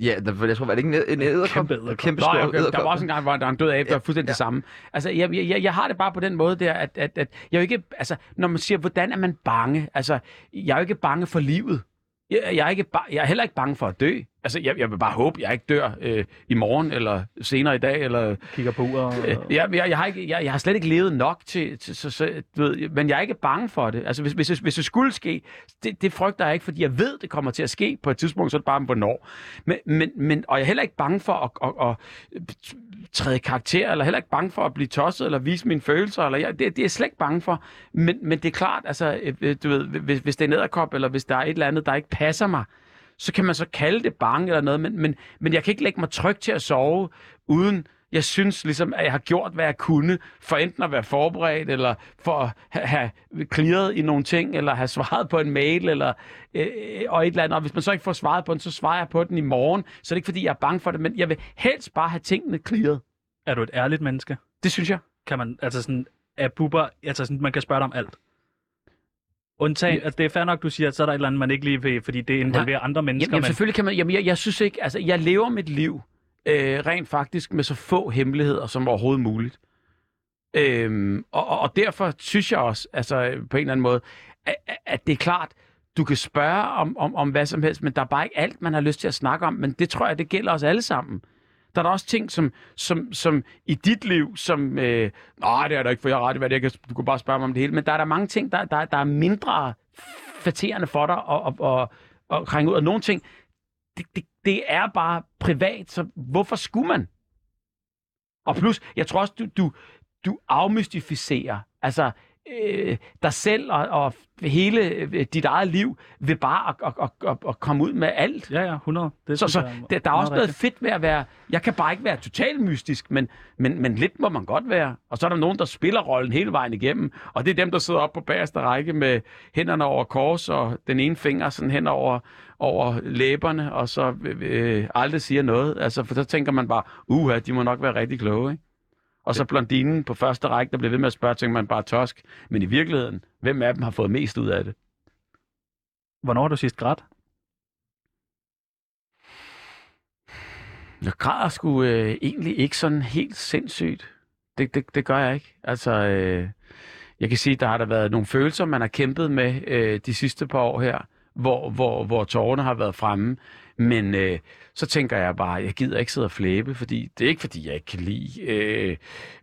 Speaker 1: Ja, der, jeg tror, var det ikke en, en æderkop?
Speaker 2: Kæmpe.
Speaker 1: Kæmpe
Speaker 5: Nå,
Speaker 1: stor
Speaker 5: okay. Der var også en gang, hvor der var en død abe, der var fuldstændig
Speaker 1: Ja.
Speaker 5: det samme. Altså, jeg, jeg, jeg, har det bare på den måde der, at, at, at jeg er jo ikke, altså, når man siger, hvordan er man bange? Altså, jeg er jo ikke bange for livet. Jeg, jeg, er, ikke ba- jeg er heller ikke bange for at dø. Altså, jeg, jeg vil bare håbe, jeg ikke dør øh, i morgen, eller senere i dag, eller...
Speaker 2: Kigger på uret.
Speaker 5: Øh,
Speaker 2: Og...
Speaker 5: jeg, jeg, jeg, har ikke, jeg, jeg har slet ikke levet nok til, til så, så, du ved, men jeg er ikke bange for det. Altså, hvis, hvis, hvis det skulle ske, det, det frygter jeg ikke, fordi jeg ved, det kommer til at ske på et tidspunkt, så er det bare hvornår. Men, men, men, og jeg er heller ikke bange for at, at, at træde karakter, eller heller ikke bange for at blive tosset, eller vise mine følelser, eller jeg, det, det er jeg slet ikke bange for. Men, men det er klart, altså, øh, du ved, hvis, hvis det er nederkop, eller hvis der er et eller andet, der ikke passer mig, så kan man så kalde det bange eller noget, men, men, men jeg kan ikke lægge mig tryg til at sove, uden jeg synes ligesom, at jeg har gjort, hvad jeg kunne, for enten at være forberedt, eller for at ha- have clearet i nogle ting, eller have svaret på en mail, eller øh, og et eller andet. Og hvis man så ikke får svaret på den, så svarer jeg på den i morgen. Så det er ikke, fordi jeg er bange for det, men jeg vil helst bare have tingene clearet.
Speaker 2: Er du et ærligt menneske?
Speaker 5: Det synes jeg.
Speaker 2: Kan man, altså sådan, er buber, altså sådan, man kan spørge dig om alt. Undtagen, at det er fair nok, du siger, at så er der et eller andet, man ikke lige vil, fordi det involverer andre mennesker.
Speaker 5: Jamen, jamen
Speaker 2: men-
Speaker 5: selvfølgelig kan man... Jamen, jeg, jeg synes ikke... Altså, jeg lever mit liv øh, rent faktisk med så få hemmeligheder som overhovedet muligt. Øhm, og, og, og derfor synes jeg også, altså på en eller anden måde, at, at det er klart, du kan spørge om, om, om hvad som helst, men der er bare ikke alt, man har lyst til at snakke om. Men det tror jeg, det gælder os alle sammen. Der er der også ting, som, som, som i dit liv, som... Øh, Nej, det er der ikke, for jeg har ret i, hvad det er. Jeg Du kan bare spørge mig om det hele. Men der er der mange ting, der, der, der er mindre faterende for dig at, at, at, at krænge ud. Og nogle ting, det, det, det er bare privat, så hvorfor skulle man? Og plus, jeg tror også, du, du, du afmystificerer altså, øh, dig selv og, og hele øh, dit eget liv ved bare at, at, at, at, komme ud med alt.
Speaker 2: Ja, ja, 100. Det
Speaker 5: Så, så
Speaker 2: jeg
Speaker 5: der, der er også noget fedt ved at være... Jeg kan bare ikke være totalt mystisk, men, men, men lidt må man godt være. Og så er der nogen, der spiller rollen hele vejen igennem. Og det er dem, der sidder oppe på bagerste række med hænderne over kors og den ene finger sådan hen over, over læberne, og så øh, aldrig siger noget. Altså, for så tænker man bare, uha, de må nok være rigtig kloge, ikke? Og så blondinen på første række, der bliver ved med at spørge, tænker man bare tosk. Men i virkeligheden, hvem af dem har fået mest ud af det?
Speaker 2: Hvornår har du sidst grædt?
Speaker 5: Jeg græder sgu øh, egentlig ikke sådan helt sindssygt. Det, det, det gør jeg ikke. Altså, øh, jeg kan sige, der har der været nogle følelser, man har kæmpet med øh, de sidste par år her, hvor, hvor, hvor tårerne har været fremme. Men øh, så tænker jeg bare, jeg gider ikke sidde og flæbe, fordi det er ikke, fordi jeg ikke kan lide øh,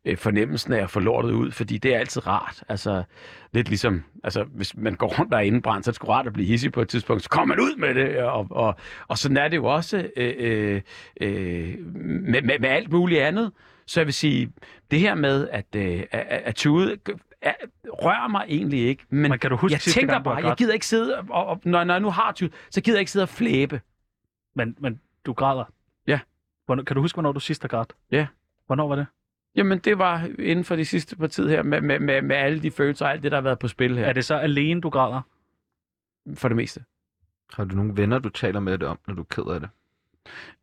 Speaker 5: øh, fornemmelsen af at få lortet ud, fordi det er altid rart. Altså, lidt ligesom, altså, hvis man går rundt der indebrændt, så er det sgu rart at blive hissig på et tidspunkt, så kommer man ud med det, og, og, og sådan er det jo også øh, øh, øh, med, med, med alt muligt andet. Så jeg vil sige, det her med at, øh, at, at tude, er, rører mig egentlig ikke, men,
Speaker 2: Men kan du huske
Speaker 5: jeg tænker
Speaker 2: gang,
Speaker 5: bare, jeg gider ikke sidde, og, og når, når jeg nu har tude, så gider jeg ikke sidde og flæbe.
Speaker 2: Men, men du græder?
Speaker 5: Ja.
Speaker 2: Hvornår, kan du huske, hvornår du sidst har grædt?
Speaker 5: Ja.
Speaker 2: Hvornår var det?
Speaker 5: Jamen, det var inden for de sidste par tid her, med, med, med, med alle de følelser og alt det, der har været på spil her,
Speaker 2: Er det så alene, du græder?
Speaker 5: for det meste.
Speaker 1: Har du nogle venner, du taler med det om, når du er ked af det?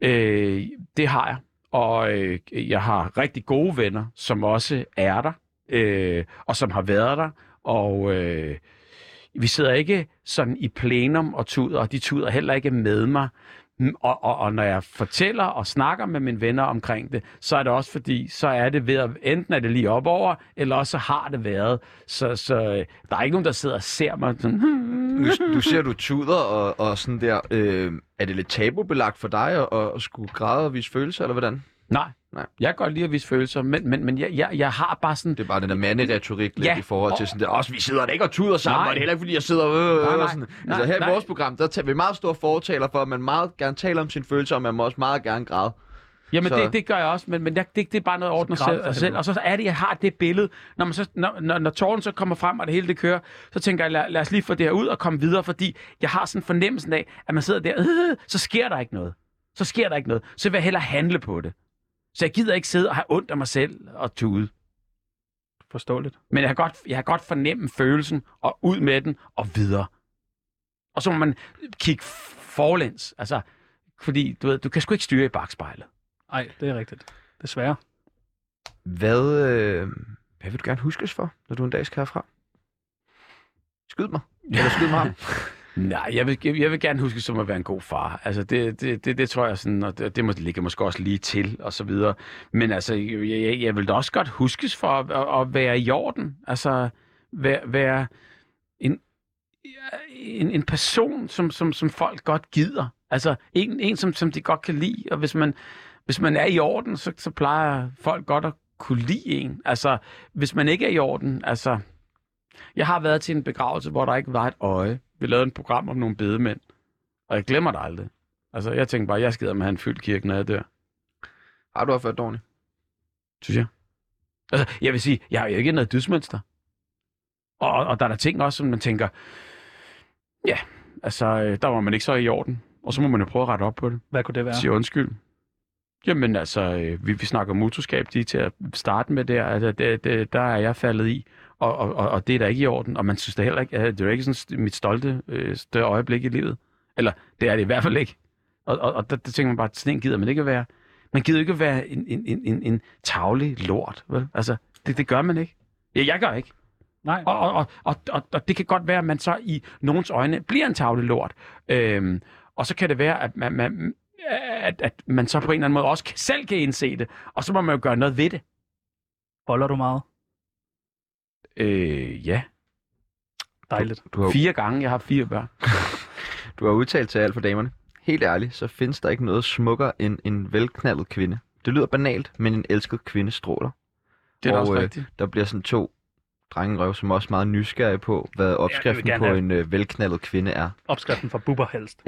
Speaker 5: Øh, det har jeg. Og øh, jeg har rigtig gode venner, som også er der, øh, og som har været der. Og øh, vi sidder ikke sådan i plenum og tuder, og de tuder heller ikke med mig. Og, og, og når jeg fortæller og snakker med mine venner omkring det, så er det også fordi, så er det ved at, enten er det lige op over, eller også så har det været. Så, så øh, der er ikke nogen, der sidder og ser mig sådan,
Speaker 1: Nu, du siger, *laughs* du tuder og, og sådan der. Øh, er det lidt tabubelagt for dig at, at skulle græde og vise følelser, eller hvordan?
Speaker 5: nej,
Speaker 1: Nej.
Speaker 5: jeg kan godt lide at vise følelser, men, men, men jeg, jeg, jeg har bare sådan,
Speaker 1: Det er bare den der manderetorik lidt
Speaker 5: Ja,
Speaker 1: i forhold til sådan der. Også vi sidder der ikke og tuder sammen,
Speaker 5: Nej.
Speaker 1: og det er heller ikke, fordi jeg sidder øh,
Speaker 5: Nej, nej.
Speaker 1: og sådan.
Speaker 5: Nej,
Speaker 1: altså her
Speaker 5: nej.
Speaker 1: i vores program, der tager vi meget store fortaler for, at man meget gerne taler om sine følelser, og man må også meget gerne græde.
Speaker 5: Jamen,
Speaker 1: Så-
Speaker 5: det, det gør jeg også, men, men jeg, det, det er bare noget ordnet
Speaker 2: græd
Speaker 5: selv, selv. Og så er det, jeg har det billede, når, man så, når, når, når tårnen så kommer frem, og det hele det kører, så tænker jeg, lad, lad os lige få det her ud og komme videre, fordi jeg har sådan fornemmelsen af, at man sidder der, øh, så sker der ikke noget. Så sker der ikke noget. Så vil jeg hellere handle på det. Så jeg gider ikke sidde og have ondt af mig selv og tude.
Speaker 2: Forståeligt.
Speaker 5: Men jeg har godt, jeg har godt fornemme følelsen, og ud med den, og videre. Og så må man kigge forlæns. Altså, fordi du, ved, du kan sgu ikke styre i bagspejlet.
Speaker 2: Nej, det er rigtigt. Desværre.
Speaker 1: Hvad, øh, hvad vil du gerne huskes for, når du en dag skal herfra? Skyd mig. Eller skyd mig ham. *laughs*
Speaker 5: Nej, jeg vil, jeg, vil gerne huske som at være en god far. Altså, det, det, det, det tror jeg sådan, og det, det må, ligger måske også lige til, og så videre. Men altså, jeg, jeg, jeg vil da også godt huskes for at, at, at være i orden. Altså, være, være en, en, en person, som, som, som folk godt gider. Altså, en, en som, som de godt kan lide. Og hvis man, hvis man er i orden, så, så plejer folk godt at kunne lide en. Altså, hvis man ikke er i orden, altså... Jeg har været til en begravelse, hvor der ikke var et øje. Vi lavede et program om nogle bedemænd, og jeg glemmer det aldrig. Altså, jeg tænker bare, jeg skider med at have en fyldt kirke, når jeg dør.
Speaker 1: Har du opført dårligt?
Speaker 5: Synes jeg. Altså, jeg vil sige, jeg har jo ikke noget dødsmønster. Og, og der er der ting også, som man tænker, ja, altså, øh, der var man ikke så i orden. Og så må man jo prøve at rette op på det.
Speaker 2: Hvad kunne det være?
Speaker 5: Sige undskyld. Jamen altså, øh, vi, vi snakker motorskab lige til at starte med der. Altså, det, det, der er jeg faldet i, og, og, og, og det er da ikke i orden. Og man synes da heller ikke, at det er jo ikke sådan mit stolte øh, større øjeblik i livet. Eller det er det i hvert fald ikke. Og, og, og der, der tænker man bare, sådan en gider man ikke at være. Man gider ikke at være en, en, en, en, en tavlig lort, vel? Altså, det, det gør man ikke. Ja, jeg gør ikke.
Speaker 2: Nej.
Speaker 5: Og, og, og, og, og, og det kan godt være, at man så i nogens øjne bliver en tavle lort. Øhm, og så kan det være, at man, man, at, at man så på en eller anden måde også selv kan indse det. Og så må man jo gøre noget ved det.
Speaker 2: Boller du meget?
Speaker 5: Øh, ja.
Speaker 2: Dejligt.
Speaker 1: Du har,
Speaker 5: Fire gange. Jeg har fire børn. *laughs*
Speaker 1: du har udtalt til alt for damerne. Helt ærligt, så findes der ikke noget smukkere end en velknaldet kvinde. Det lyder banalt, men en elsket kvinde stråler.
Speaker 5: Det er
Speaker 1: Og,
Speaker 5: også
Speaker 1: øh,
Speaker 5: rigtigt.
Speaker 1: Der bliver sådan to drengerøv, som er også meget nysgerrige på, hvad opskriften
Speaker 2: gerne
Speaker 1: på
Speaker 2: have-
Speaker 1: en øh, velknaldet kvinde er.
Speaker 2: Opskriften fra Bubber helst.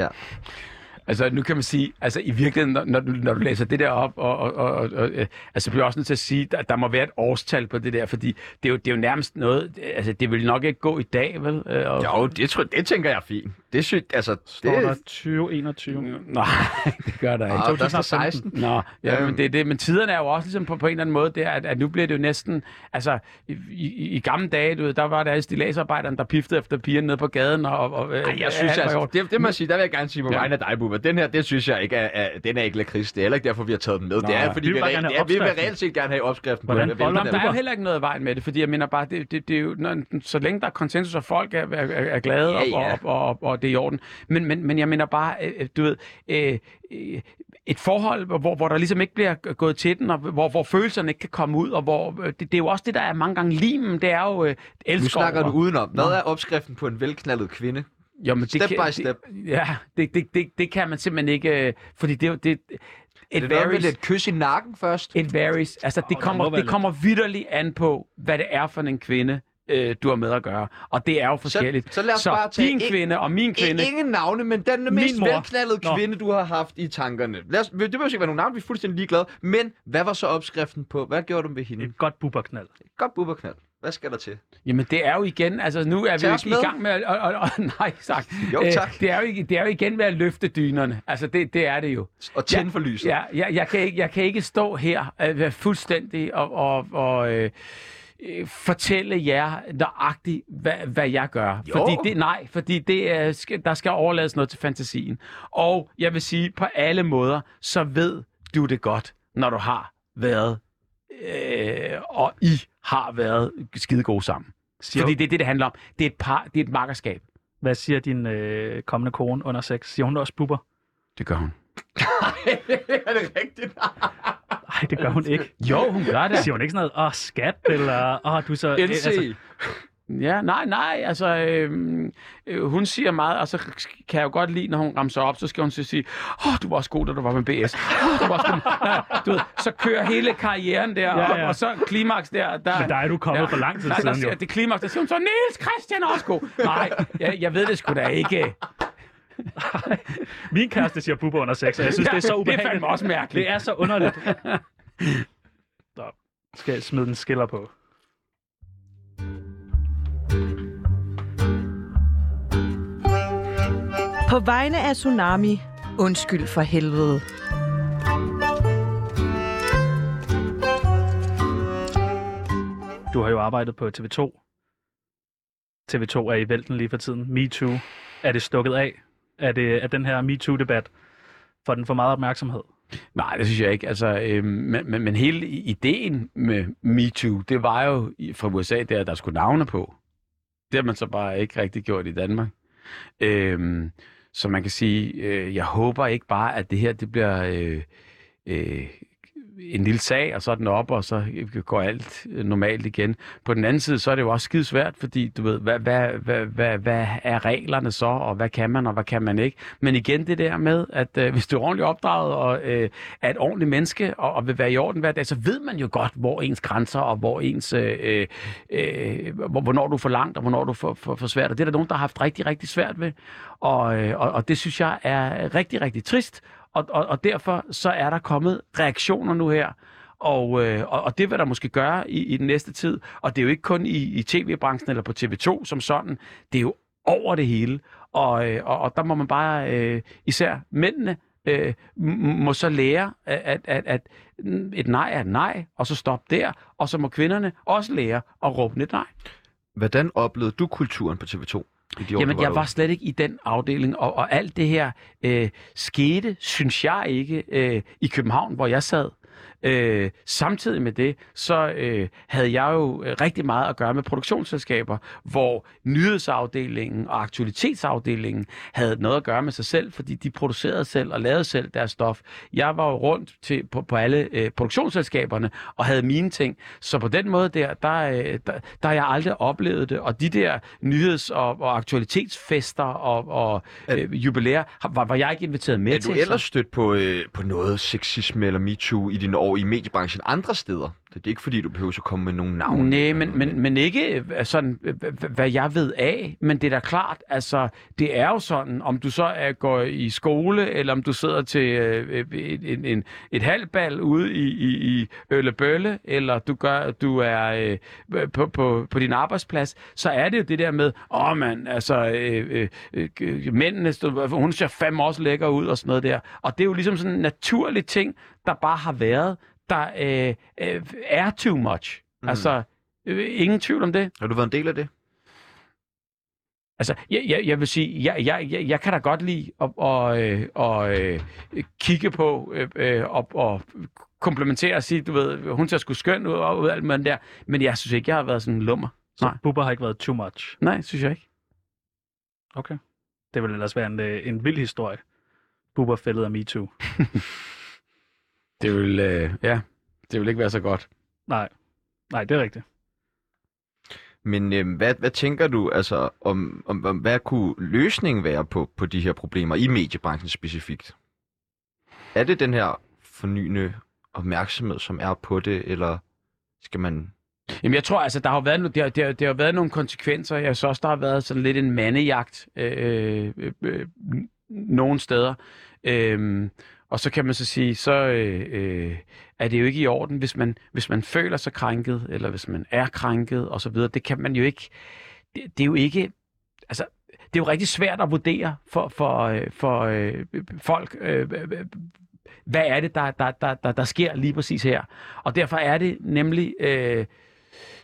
Speaker 5: Altså, nu kan man sige, altså i virkeligheden, når, når, du, når du læser det der op, og, og, og, og og, øh, altså bliver også nødt til at sige, at der må være et årstal på det der, fordi det er jo, det er jo nærmest noget, altså det vil nok ikke gå i dag, vel? Øh, og,
Speaker 1: Jo, det, tror, det tænker jeg er fint. Det er sygt, altså...
Speaker 2: Står der
Speaker 1: det,
Speaker 2: 2021?
Speaker 5: Nej, *laughs* det gør der ikke.
Speaker 1: Ah, der står 16.
Speaker 5: Nå, ja,
Speaker 1: Ja.
Speaker 5: men, det, det, men tiderne er jo også ligesom på, på en eller anden måde der, at, at nu bliver det jo næsten, altså i, i, i gamle dage, du ved, der var der alle stilagsarbejderne, der piftede efter pigerne nede på gaden. Og, og,
Speaker 1: Ej, jeg synes, altså, det, det må jeg sige, der vil jeg gerne sige på
Speaker 5: Ja.
Speaker 1: vegne af dig, Bubber. Den her, det synes jeg ikke er, er den er ikke lakrids. Det er heller ikke derfor, vi har taget den med. det er, fordi
Speaker 2: Vi
Speaker 1: vi, reelt, er, vi vil reelt set gerne have opskriften
Speaker 2: Hvordan
Speaker 1: på
Speaker 2: folder
Speaker 1: det.
Speaker 5: der er jo heller ikke noget vejen med det, fordi jeg mener bare, det, det, det er jo, når, så længe der er konsensus, og folk er, er, er glade,
Speaker 1: Ja,
Speaker 5: og,
Speaker 1: ja.
Speaker 5: og, og, og, og det er i orden. Men, men, men jeg mener bare, øh, du ved, øh, øh, et forhold, hvor, hvor der ligesom ikke bliver gået til den, og hvor, hvor følelserne ikke kan komme ud, og hvor, øh, det, det er jo også det, der er mange gange limen, det er jo øh, elsker
Speaker 1: Nu snakker du
Speaker 5: over.
Speaker 1: udenom. Hvad
Speaker 5: Nå.
Speaker 1: er opskriften på en velknaldet kvinde?
Speaker 5: Jo, men
Speaker 1: Step
Speaker 5: det kan,
Speaker 1: by step.
Speaker 5: Det, ja, det, det, det, det kan man simpelthen ikke, øh, fordi det, er det,
Speaker 1: Er
Speaker 5: it
Speaker 1: det noget med
Speaker 5: varies.
Speaker 1: lidt kys i nakken først?
Speaker 5: It varies. Altså, det
Speaker 2: må
Speaker 5: kommer, det kommer vidderligt an på, hvad det er for en kvinde, øh, du har med at gøre. Og det er jo forskelligt.
Speaker 1: så lad os
Speaker 5: så
Speaker 1: bare tage
Speaker 5: din
Speaker 1: en-
Speaker 5: kvinde og min kvinde...
Speaker 1: Ingen navne, men den mest
Speaker 2: mor.
Speaker 1: velknaldede
Speaker 2: Nå.
Speaker 1: kvinde, du har haft i tankerne. Lad os, det behøver ikke være nogen navn, vi er fuldstændig ligeglade. Men hvad var så opskriften på? Hvad gjorde du ved hende?
Speaker 2: Et godt Bubberknald.
Speaker 1: Godt bubberknald. Hvad skal der til?
Speaker 5: Jamen, det er jo igen... Altså, nu er vi
Speaker 1: Tag os
Speaker 5: ikke i
Speaker 1: med.
Speaker 5: gang med... at- Og, og, og, *laughs* nej, sagt.
Speaker 1: Jo, tak.
Speaker 5: det, er jo, ikke- det er jo igen ved at løfte dynerne. Altså, det, det er det jo.
Speaker 1: Og tænde for lyset.
Speaker 5: Ja, jeg, jeg, kan ikke, jeg kan ikke stå her øh, være fuldstændig og, og, og øh, øh, fortælle jer nøjagtigt, hvad, hvad jeg gør.
Speaker 1: Jo.
Speaker 5: Fordi det, nej, fordi det er, der skal overlades noget til fantasien. Og jeg vil sige, på alle måder, så ved du det godt, når du har været, øh, og I har været skide gode sammen.
Speaker 2: Siger,
Speaker 5: Fordi det er det, det handler om. Det er et par, det er et makkerskab.
Speaker 2: Hvad siger din øh, kommende kone under sex? Siger hun også Bubber?
Speaker 5: Det gør hun. *laughs*
Speaker 1: er det rigtigt?
Speaker 2: Nej, det gør hun ikke.
Speaker 5: Jo, hun gør det.
Speaker 2: Siger hun ikke sådan noget, åh, skat, eller åh, du er så...
Speaker 1: NC.
Speaker 2: Altså,
Speaker 5: Ja, nej, nej, altså, øh, øh, hun siger meget, og så kan jeg jo godt lide, når hun ramser op, så skal hun så sige, åh, oh, du var også god, da du var med BS. Oh, du var også god. *laughs* Nej, du ved, så kører hele karrieren der,
Speaker 2: Ja,
Speaker 5: ja,
Speaker 2: ja.
Speaker 5: og så klimaks der. der
Speaker 2: men der er du kommet
Speaker 5: ja,
Speaker 2: for lang tid
Speaker 5: der,
Speaker 2: siden,
Speaker 5: der,
Speaker 2: jo.
Speaker 5: Det klimaks, der siger hun så, Niels Christian er også god. Nej, jeg, jeg ved det sgu da ikke. *laughs*
Speaker 2: Min kæreste siger Bubber under sex, og jeg synes,
Speaker 5: Ja,
Speaker 2: det er så
Speaker 5: det er
Speaker 2: ubehageligt.
Speaker 5: fandme også mærkeligt.
Speaker 2: Det er så underligt. *laughs* Så skal jeg smide en skiller på.
Speaker 6: På vegne af Tsunami, undskyld for helvede.
Speaker 2: Du har jo arbejdet på TV2. TV2 er i vælten lige for tiden. MeToo. Er det stukket af? Er, det, er den her MeToo-debat for den for meget opmærksomhed?
Speaker 5: Nej, det synes jeg ikke. Altså, øh, men, men, men hele ideen med MeToo, det var jo fra USA, der at der skulle navne på. Det har man så bare ikke rigtig gjort i Danmark. Øh, så man kan sige, øh, jeg håber ikke bare, at det her det bliver øh, øh, en lille sag, og så er den op, og så går alt øh, normalt igen. På den anden side, så er det jo også skide svært, fordi du ved, hvad, hvad, hvad, hvad, hvad er reglerne så, og hvad kan man, og hvad kan man ikke. Men igen det der med, at øh, hvis du er ordentligt opdraget, og øh, er et ordentligt menneske, og, og vil være i orden hver dag, så ved man jo godt, hvor ens grænser, og hvor ens, øh, øh, øh hvor, hvornår du er for langt, og hvornår du er for, for, for svært. Og det er der nogen, der har haft rigtig, rigtig svært ved. Og, øh, og, og det synes jeg er rigtig, rigtig trist. Og, og, og derfor så er der kommet reaktioner nu her. Og, øh, og, og det vil der måske gøre i, i den næste tid. Og det er jo ikke kun i, i tv-branchen eller på TV2 som sådan. Det er jo over det hele. Og, øh, og, og der må man bare, øh, især mændene, øh, må så lære, at, at, at, at et nej er et nej, og så stop der. Og så må kvinderne også lære at råbe et nej.
Speaker 1: Hvordan oplevede du kulturen på TV2? De år,
Speaker 5: Jamen, jeg var slet ikke i den afdeling, og, og alt det her øh, skete, synes jeg ikke, øh, i København, hvor jeg sad. Øh, samtidig med det, så øh, havde jeg jo øh, rigtig meget at gøre med produktionsselskaber, hvor nyhedsafdelingen og aktualitetsafdelingen havde noget at gøre med sig selv, fordi de producerede selv og lavede selv deres stof. Jeg var jo rundt til, på, på alle øh, produktionsselskaberne og havde mine ting. Så på den måde der, der, øh, der, der har jeg aldrig oplevet det. Og de der nyheds- og, og aktualitetsfester og, og øh, jubilæer, var, var jeg ikke inviteret med
Speaker 1: Er
Speaker 5: til.
Speaker 1: du ellers stødt på, øh, på noget sexisme eller MeToo i dine år i mediebranchen andre steder? Det er ikke fordi, du behøver at komme med nogle navne.
Speaker 5: Nej, men, men, men ikke øh, sådan, øh, hvad jeg ved af, men det er da klart, altså, det er jo sådan, om du så er, går i skole, eller om du sidder til øh, et, en, en, et halvbal ude i, i, i Øllebølle, eller du, gør, du er øh, på, på, på din arbejdsplads, så er det jo det der med, åh oh, mand, altså, øh, øh, øh, mændene, hun ser fem også lækker ud og sådan noget der. Og det er jo ligesom sådan en naturlig ting, der bare har været, der øh, øh, er too much. Mm. Altså, øh, ingen tvivl om det.
Speaker 1: Har du været en del af det?
Speaker 5: Altså, jeg, jeg, jeg vil sige, jeg, jeg, jeg, jeg kan da godt lide at, at, øh, at, øh, kigge på og, og komplementere og sige, du ved, hun ser sgu skøn ud og ud alt med der, men jeg synes ikke, jeg har været sådan en lummer.
Speaker 2: Så
Speaker 5: Nej.
Speaker 2: Bubber har ikke været too much.
Speaker 5: Nej, synes jeg ikke.
Speaker 2: Okay. Det vil ellers være en, en vild historie. Bubber fældet af MeToo. *laughs*
Speaker 5: Det vil, øh, ja, det vil ikke være så godt.
Speaker 2: Nej. Nej, det er rigtigt.
Speaker 1: Men øh, hvad, hvad tænker du, altså, om, om, om hvad kunne løsningen være på, på de her problemer i mediebranchen specifikt? Er det den her fornyende opmærksomhed, som er på det, eller skal man...
Speaker 5: Jamen, jeg tror, altså, der har været, no- der, der, der har været nogle konsekvenser. Jeg synes også, der har været sådan lidt en mandejagt øh, øh, øh, nogle steder. Øhm, og så kan man så sige, så øh, øh, er det jo ikke i orden, hvis man, hvis man føler sig krænket, eller hvis man er krænket, og så videre. Det kan man jo ikke... Det, det er jo ikke... Altså, det er jo rigtig svært at vurdere for, for, øh, for øh, folk, øh, øh, øh, hvad er det, der, der, der, der, der sker lige præcis her. Og derfor er det nemlig øh,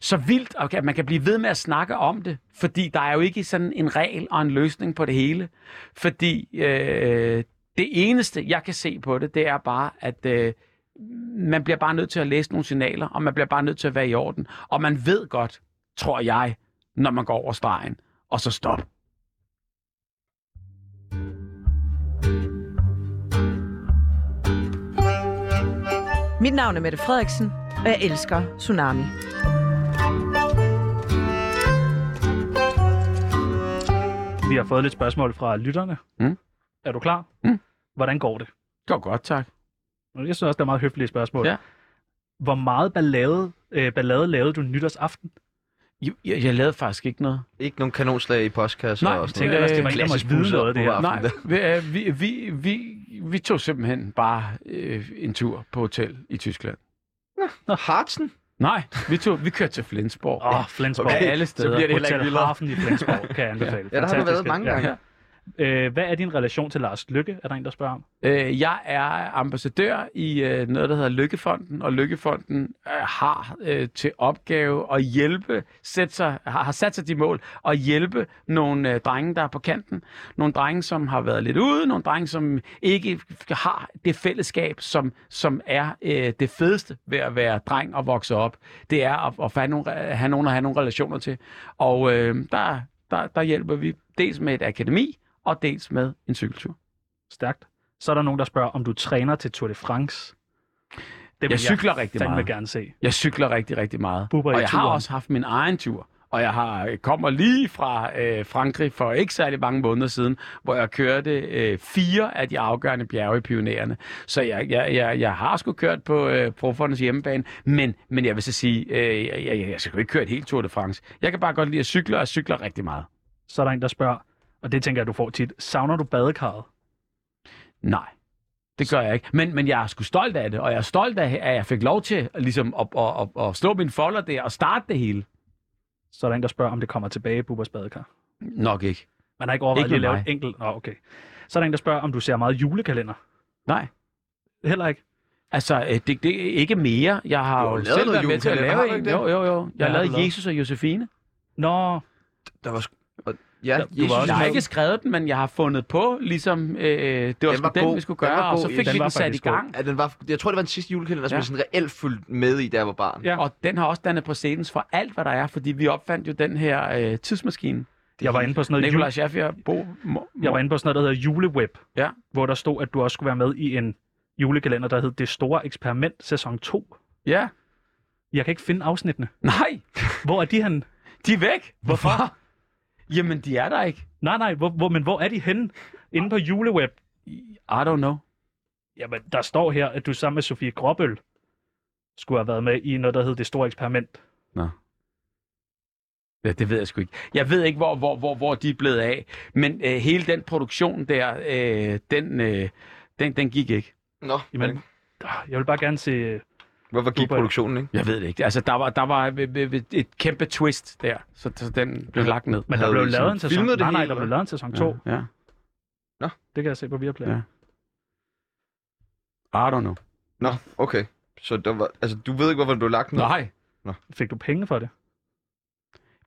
Speaker 5: så vildt, at man kan blive ved med at snakke om det, fordi der er jo ikke sådan en regel og en løsning på det hele. Fordi øh, det eneste, jeg kan se på det, det er bare, at øh, man bliver bare nødt til at læse nogle signaler, og man bliver bare nødt til at være i orden. Og man ved godt, tror jeg, når man går over stregen, og så stop.
Speaker 6: Mit navn er Mette Frederiksen, og jeg elsker Tsunami.
Speaker 2: Vi har fået lidt spørgsmål fra lytterne.
Speaker 5: Mm.
Speaker 2: Er du klar?
Speaker 5: Mm.
Speaker 2: Hvordan går det?
Speaker 5: Det går godt, tak.
Speaker 2: Jeg synes også, det er meget høflige spørgsmål.
Speaker 5: Ja.
Speaker 2: Hvor meget ballade, øh, ballade lavede du nytårsaften?
Speaker 5: Jeg, jeg, jeg lavede faktisk ikke noget.
Speaker 1: Ikke nogen kanonslag i postkasser
Speaker 5: Nej,
Speaker 1: og
Speaker 2: Jeg
Speaker 1: sådan
Speaker 2: tænkte ellers, det var en, der måtte vide noget det her.
Speaker 5: Nej, vi, øh, vi, vi, vi, vi tog simpelthen bare øh, en tur på hotel i Tyskland.
Speaker 1: Nå, Hartsen?
Speaker 5: Nej, vi, tog, vi kørte til Flensborg.
Speaker 2: Åh, oh, Flensborg.
Speaker 5: Okay, alle
Speaker 1: så
Speaker 5: steder.
Speaker 1: bliver det ikke
Speaker 2: Hotel. Hafen i Flensborg, kan jeg anbefale.
Speaker 1: Ja, der har du været mange gange.
Speaker 2: Ja. Øh, hvad er din relation til Lars Lykke, er der en, der spørger om?
Speaker 5: Øh, jeg er ambassadør i øh, noget, der hedder Lykkefonden, og Lykkefonden øh, har øh, til opgave at hjælpe, sætte sig, har, har sat sig de mål, at hjælpe nogle øh, drenge, der er på kanten. Nogle drenge, som har været lidt ude, nogle drenge, som ikke har det fællesskab, som, som er øh, det fedeste ved at være dreng og vokse op. Det er at, at have, nogle, øh, have nogen at have nogle relationer til. Og øh, der, der, der hjælper vi dels med et akademi, og dels med en cykeltur.
Speaker 2: Stærkt. Så er der nogen, der spørger, om du træner til Tour de France. Det
Speaker 5: Jeg cykler rigtig
Speaker 2: fandme
Speaker 5: meget.
Speaker 2: gerne se.
Speaker 5: Jeg cykler rigtig, rigtig meget.
Speaker 2: Bubber i
Speaker 5: og jeg har
Speaker 2: turen.
Speaker 5: også haft min egen tur. Og jeg har kommer lige fra øh, Frankrig for ikke særlig mange måneder siden, hvor jeg kørte øh, fire af de afgørende bjerge i Pionererne. Så jeg, jeg, jeg, jeg har sgu kørt på øh, Profondes hjemmebane, men, men jeg vil så sige, øh, jeg, jeg, jeg skal jo ikke køre et helt Tour de France. Jeg kan bare godt lide at cykle, og jeg cykler rigtig meget.
Speaker 2: Så er der en, der spørger, og det tænker jeg, du får tit. Savner du badekarret?
Speaker 5: Nej, det gør jeg ikke. Men, men jeg er sgu stolt af det, og jeg er stolt af, at jeg fik lov til ligesom, at, at, at, at slå min folder der og starte det hele.
Speaker 2: Så er der en, der spørger, om det kommer tilbage Bubbers badekar.
Speaker 5: Nok ikke.
Speaker 2: Man har ikke overvejet
Speaker 5: Ikke
Speaker 2: at lave et enkelt... Nå, okay. Så er der en, der spørger, om du ser meget julekalender.
Speaker 5: Nej.
Speaker 2: Heller ikke.
Speaker 5: Altså, øh, det, det er ikke mere. Jeg har
Speaker 1: Du har
Speaker 5: jo
Speaker 1: jo lavet
Speaker 5: selv
Speaker 1: noget
Speaker 5: været med til at lave en. Jo, jo, jo. Jeg
Speaker 2: Hvad
Speaker 5: har lavet? Jesus og Josefine.
Speaker 2: Nå,
Speaker 1: Der var, Ja,
Speaker 2: Du var
Speaker 1: Jesus,
Speaker 2: også
Speaker 5: Jeg har ikke skrevet den, men jeg har fundet på, ligesom øh, det var,
Speaker 1: Den
Speaker 5: sgu
Speaker 1: var
Speaker 5: den,
Speaker 1: god.
Speaker 5: vi skulle
Speaker 1: Den
Speaker 5: gøre,
Speaker 1: var
Speaker 5: og så fik
Speaker 2: Den
Speaker 5: vi
Speaker 2: var
Speaker 5: den sat i gang.
Speaker 1: Ja, den var, jeg tror, det var den sidste julekalender, som
Speaker 5: Ja.
Speaker 1: jeg sådan reelt fulgte med i, da jeg var barn.
Speaker 2: Ja.
Speaker 5: Og den har også dannet præcedens for alt, hvad der er, fordi vi opfandt jo den her øh, tidsmaskine.
Speaker 2: Jeg var inde på sådan noget,
Speaker 5: Nikolaj
Speaker 2: jule,
Speaker 5: Schaffer, Bo, Mo,
Speaker 2: jeg var inde på sådan noget, der hedder Juleweb,
Speaker 5: Ja.
Speaker 2: hvor der stod, at du også skulle være med i en julekalender, der hed Det Store Eksperiment sæson 2.
Speaker 5: Ja.
Speaker 2: Jeg kan ikke finde afsnittene.
Speaker 5: Nej,
Speaker 2: Hvor er de hen?
Speaker 5: de er væk.
Speaker 2: Hvorfor?
Speaker 5: Jamen, de er der ikke.
Speaker 2: Nej, nej, hvor, hvor, men hvor er de henne? Inde på Juleweb.
Speaker 5: I don't know.
Speaker 2: Jamen, der står her, at du sammen med Sofie Gråbøl skulle have været med i noget, der hed Det Store Eksperiment.
Speaker 5: Ja, det ved jeg sgu ikke. Jeg ved ikke, hvor, hvor, hvor, hvor de er blevet af. Men øh, hele den produktion der, øh, den, øh, den, den gik ikke.
Speaker 1: Nå,
Speaker 2: Jamen,
Speaker 1: men
Speaker 2: jeg vil bare gerne se...
Speaker 1: hvorfor gik
Speaker 2: Super.
Speaker 1: produktionen, ikke?
Speaker 5: Jeg ved det ikke. Altså, der var, der var et kæmpe twist der, så, så den blev lagt ned.
Speaker 2: Men der blev
Speaker 1: I
Speaker 2: lavet en sæson... nej, nej, der blev lavet en sæson 2.
Speaker 5: Ja, ja.
Speaker 2: Det kan jeg se på Viaplay.
Speaker 5: Ja. I don't know.
Speaker 1: Nå, okay. Så der var, altså, du ved ikke, hvorfor du har lagt den?
Speaker 5: Nej.
Speaker 2: Fik du penge for det?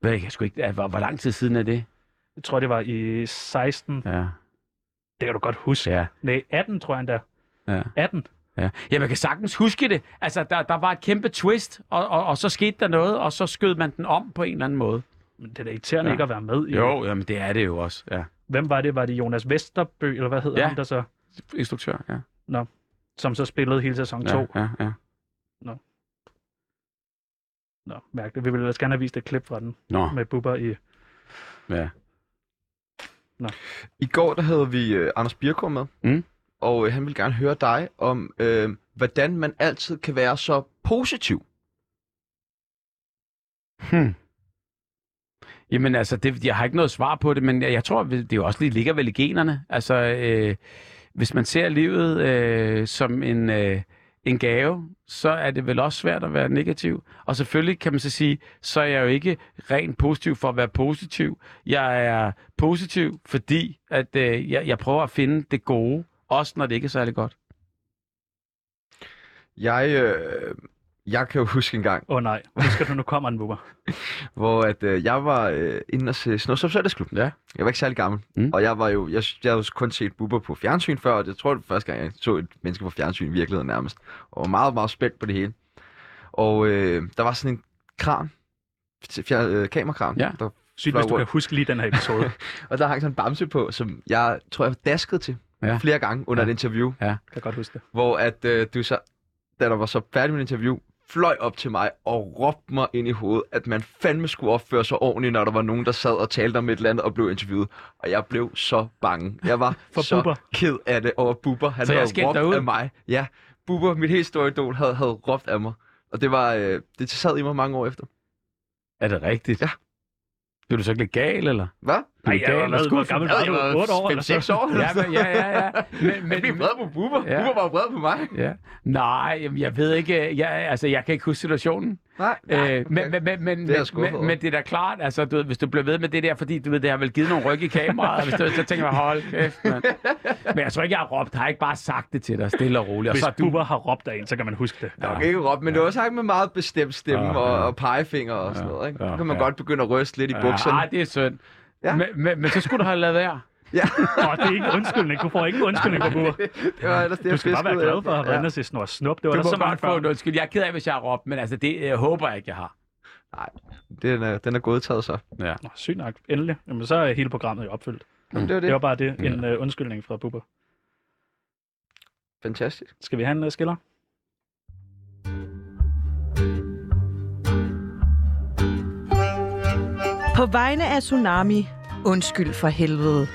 Speaker 5: Ved jeg, jeg sgu ikke, hvor, hvor lang tid siden er det?
Speaker 2: Jeg tror, det var i 16.
Speaker 5: Ja.
Speaker 2: Det kan du godt huske.
Speaker 5: Ja.
Speaker 2: Nej, 18 tror jeg endda.
Speaker 5: Ja.
Speaker 2: 18.
Speaker 5: Ja. ja, man kan sagtens huske det. Altså, der, der var et kæmpe twist, og, og, og så skete der noget, og så skød man den om på en eller anden måde.
Speaker 2: Men det er da irriterende
Speaker 5: Ja.
Speaker 2: ikke at være med i.
Speaker 5: Jo, jamen det er det jo også, ja.
Speaker 2: Hvem var det? Var det Jonas Vesterbø, eller hvad hedder
Speaker 5: Ja.
Speaker 2: han der så?
Speaker 5: Instruktør, ja.
Speaker 2: Som så spillede hele sæson 2.
Speaker 5: Ja, ja, ja.
Speaker 2: Nå, mærkeligt. Vi ville ellers gerne have vist et klip fra den
Speaker 5: Nå,
Speaker 2: med Bubber i...
Speaker 5: ja.
Speaker 1: I går der havde vi øh, Anders Birko med,
Speaker 5: Mm
Speaker 1: og øh, han vil gerne høre dig om, øh, hvordan man altid kan være så positiv.
Speaker 5: Hmm. Jamen altså, det, jeg har ikke noget svar på det, men jeg, jeg tror, det er jo også lige ligger vel i generne. Altså, øh, hvis man ser livet øh, som en, øh, en gave, så er det vel også svært at være negativ. Og selvfølgelig kan man så sige, så er jeg jo ikke rent positiv for at være positiv. Jeg er positiv, fordi at øh, jeg, jeg prøver at finde det gode, også når det ikke er særlig godt.
Speaker 1: Jeg, øh, jeg kan jo huske en gang,
Speaker 2: Åh oh, nej, husker du, nu kommer en Bubber. *laughs*
Speaker 1: hvor at, øh, jeg var øh, inde og se Søndagsklub.
Speaker 5: Ja.
Speaker 1: Jeg var ikke særlig gammel,
Speaker 5: Mm.
Speaker 1: og jeg var jo, jeg, jeg havde jo kun set Bubber på fjernsyn før, og jeg tror, det var første gang, jeg så et menneske på fjernsyn i virkeligheden nærmest, og var meget, meget spændt på det hele. Og øh, der var sådan en kran, fjer, øh, kamerakran,
Speaker 5: Ja.
Speaker 1: der,
Speaker 2: Sygt, hvis du kan huske lige den her episode. *laughs*
Speaker 1: og der hang sådan en bamse på, som jeg tror, jeg daskede til
Speaker 5: Ja.
Speaker 1: ja. flere gange under
Speaker 5: Ja.
Speaker 1: ja. et interview,
Speaker 2: kan jeg godt huske det.
Speaker 1: hvor at øh, du så, da der var så færdig med et interview, fløj op til mig og råbte mig ind i hovedet, at man fandme skulle opføre sig ordentligt, når der var nogen, der sad og talte om et eller andet og blev interviewet. Og jeg blev så bange. Jeg var
Speaker 2: For
Speaker 1: så
Speaker 2: Bubber.
Speaker 1: ked af det over Bubber. Han
Speaker 5: Så
Speaker 1: havde råbt
Speaker 5: dig ud?
Speaker 1: af mig. Ja, Bubber, mit helt store idol, havde, havde råbt af mig. Og det var, øh, det sad i mig mange år efter.
Speaker 5: Er det rigtigt?
Speaker 1: Ja.
Speaker 5: Blev du så ikke lidt gal, eller?
Speaker 1: Hvad?
Speaker 2: Nej, jeg var med, hvor gammel var du? 8 år eller så?
Speaker 1: 5-6 år? eller
Speaker 5: Ja, men, ja, ja, ja. Men, *laughs*
Speaker 1: Jeg blev vred på Bubber.
Speaker 5: Ja.
Speaker 1: Ja. Bubber var vred på mig.
Speaker 5: Ja. Nej, jamen, jeg ved ikke. Jeg, altså, jeg kan ikke huske situationen.
Speaker 1: Nej,
Speaker 5: Øh, men, men, men, men,
Speaker 1: Det er
Speaker 5: men, men, men det er da klart, altså, du ved, hvis du bliver ved med det der, fordi du ved, det har vel givet nogle ryg i kameraet, hvis du, så tænker jeg, hold kæft, man. Men jeg tror ikke, jeg har råbt. Jeg har ikke bare sagt det til dig, stille og roligt. Og
Speaker 2: Hvis
Speaker 5: så du...
Speaker 2: Bubber har råbt af en, så kan man huske det.
Speaker 1: Nok ikke råbt, men det var sagt med meget bestemt stemme
Speaker 5: Ja,
Speaker 1: og,
Speaker 5: ja.
Speaker 1: og pegefinger og sådan noget. Ikke?
Speaker 5: Ja,
Speaker 1: Så kan man
Speaker 5: ja.
Speaker 1: godt begynde at ryste lidt i bukserne.
Speaker 5: Ja, det er synd.
Speaker 1: Ja.
Speaker 5: Men, men, men, så skulle du have lavet være. *laughs*
Speaker 1: Ja,
Speaker 2: Åh, det er ikke undskyldning. Du får ikke en undskyldning for Bubber.
Speaker 1: det var ellers det,
Speaker 2: Du
Speaker 1: jeg
Speaker 2: skal bare være glad for at have været og se Snor Snup. Det var
Speaker 5: Du
Speaker 2: der
Speaker 5: må
Speaker 2: så
Speaker 5: godt få en undskyld. Jeg er ked af, hvis jeg har råbt, men altså, det øh, håber jeg ikke, jeg har.
Speaker 1: Den er, den er godtaget så.
Speaker 5: Ja.
Speaker 2: Nå, sygt nok. Endelig. Jamen, så er hele programmet jo opfyldt.
Speaker 1: Jamen, det var det.
Speaker 2: Det var bare det. En uh, undskyldning fra Bubber.
Speaker 1: Fantastisk.
Speaker 2: Skal vi have en uh, skiller?
Speaker 6: På vegne af Tsunami, undskyld for helvede.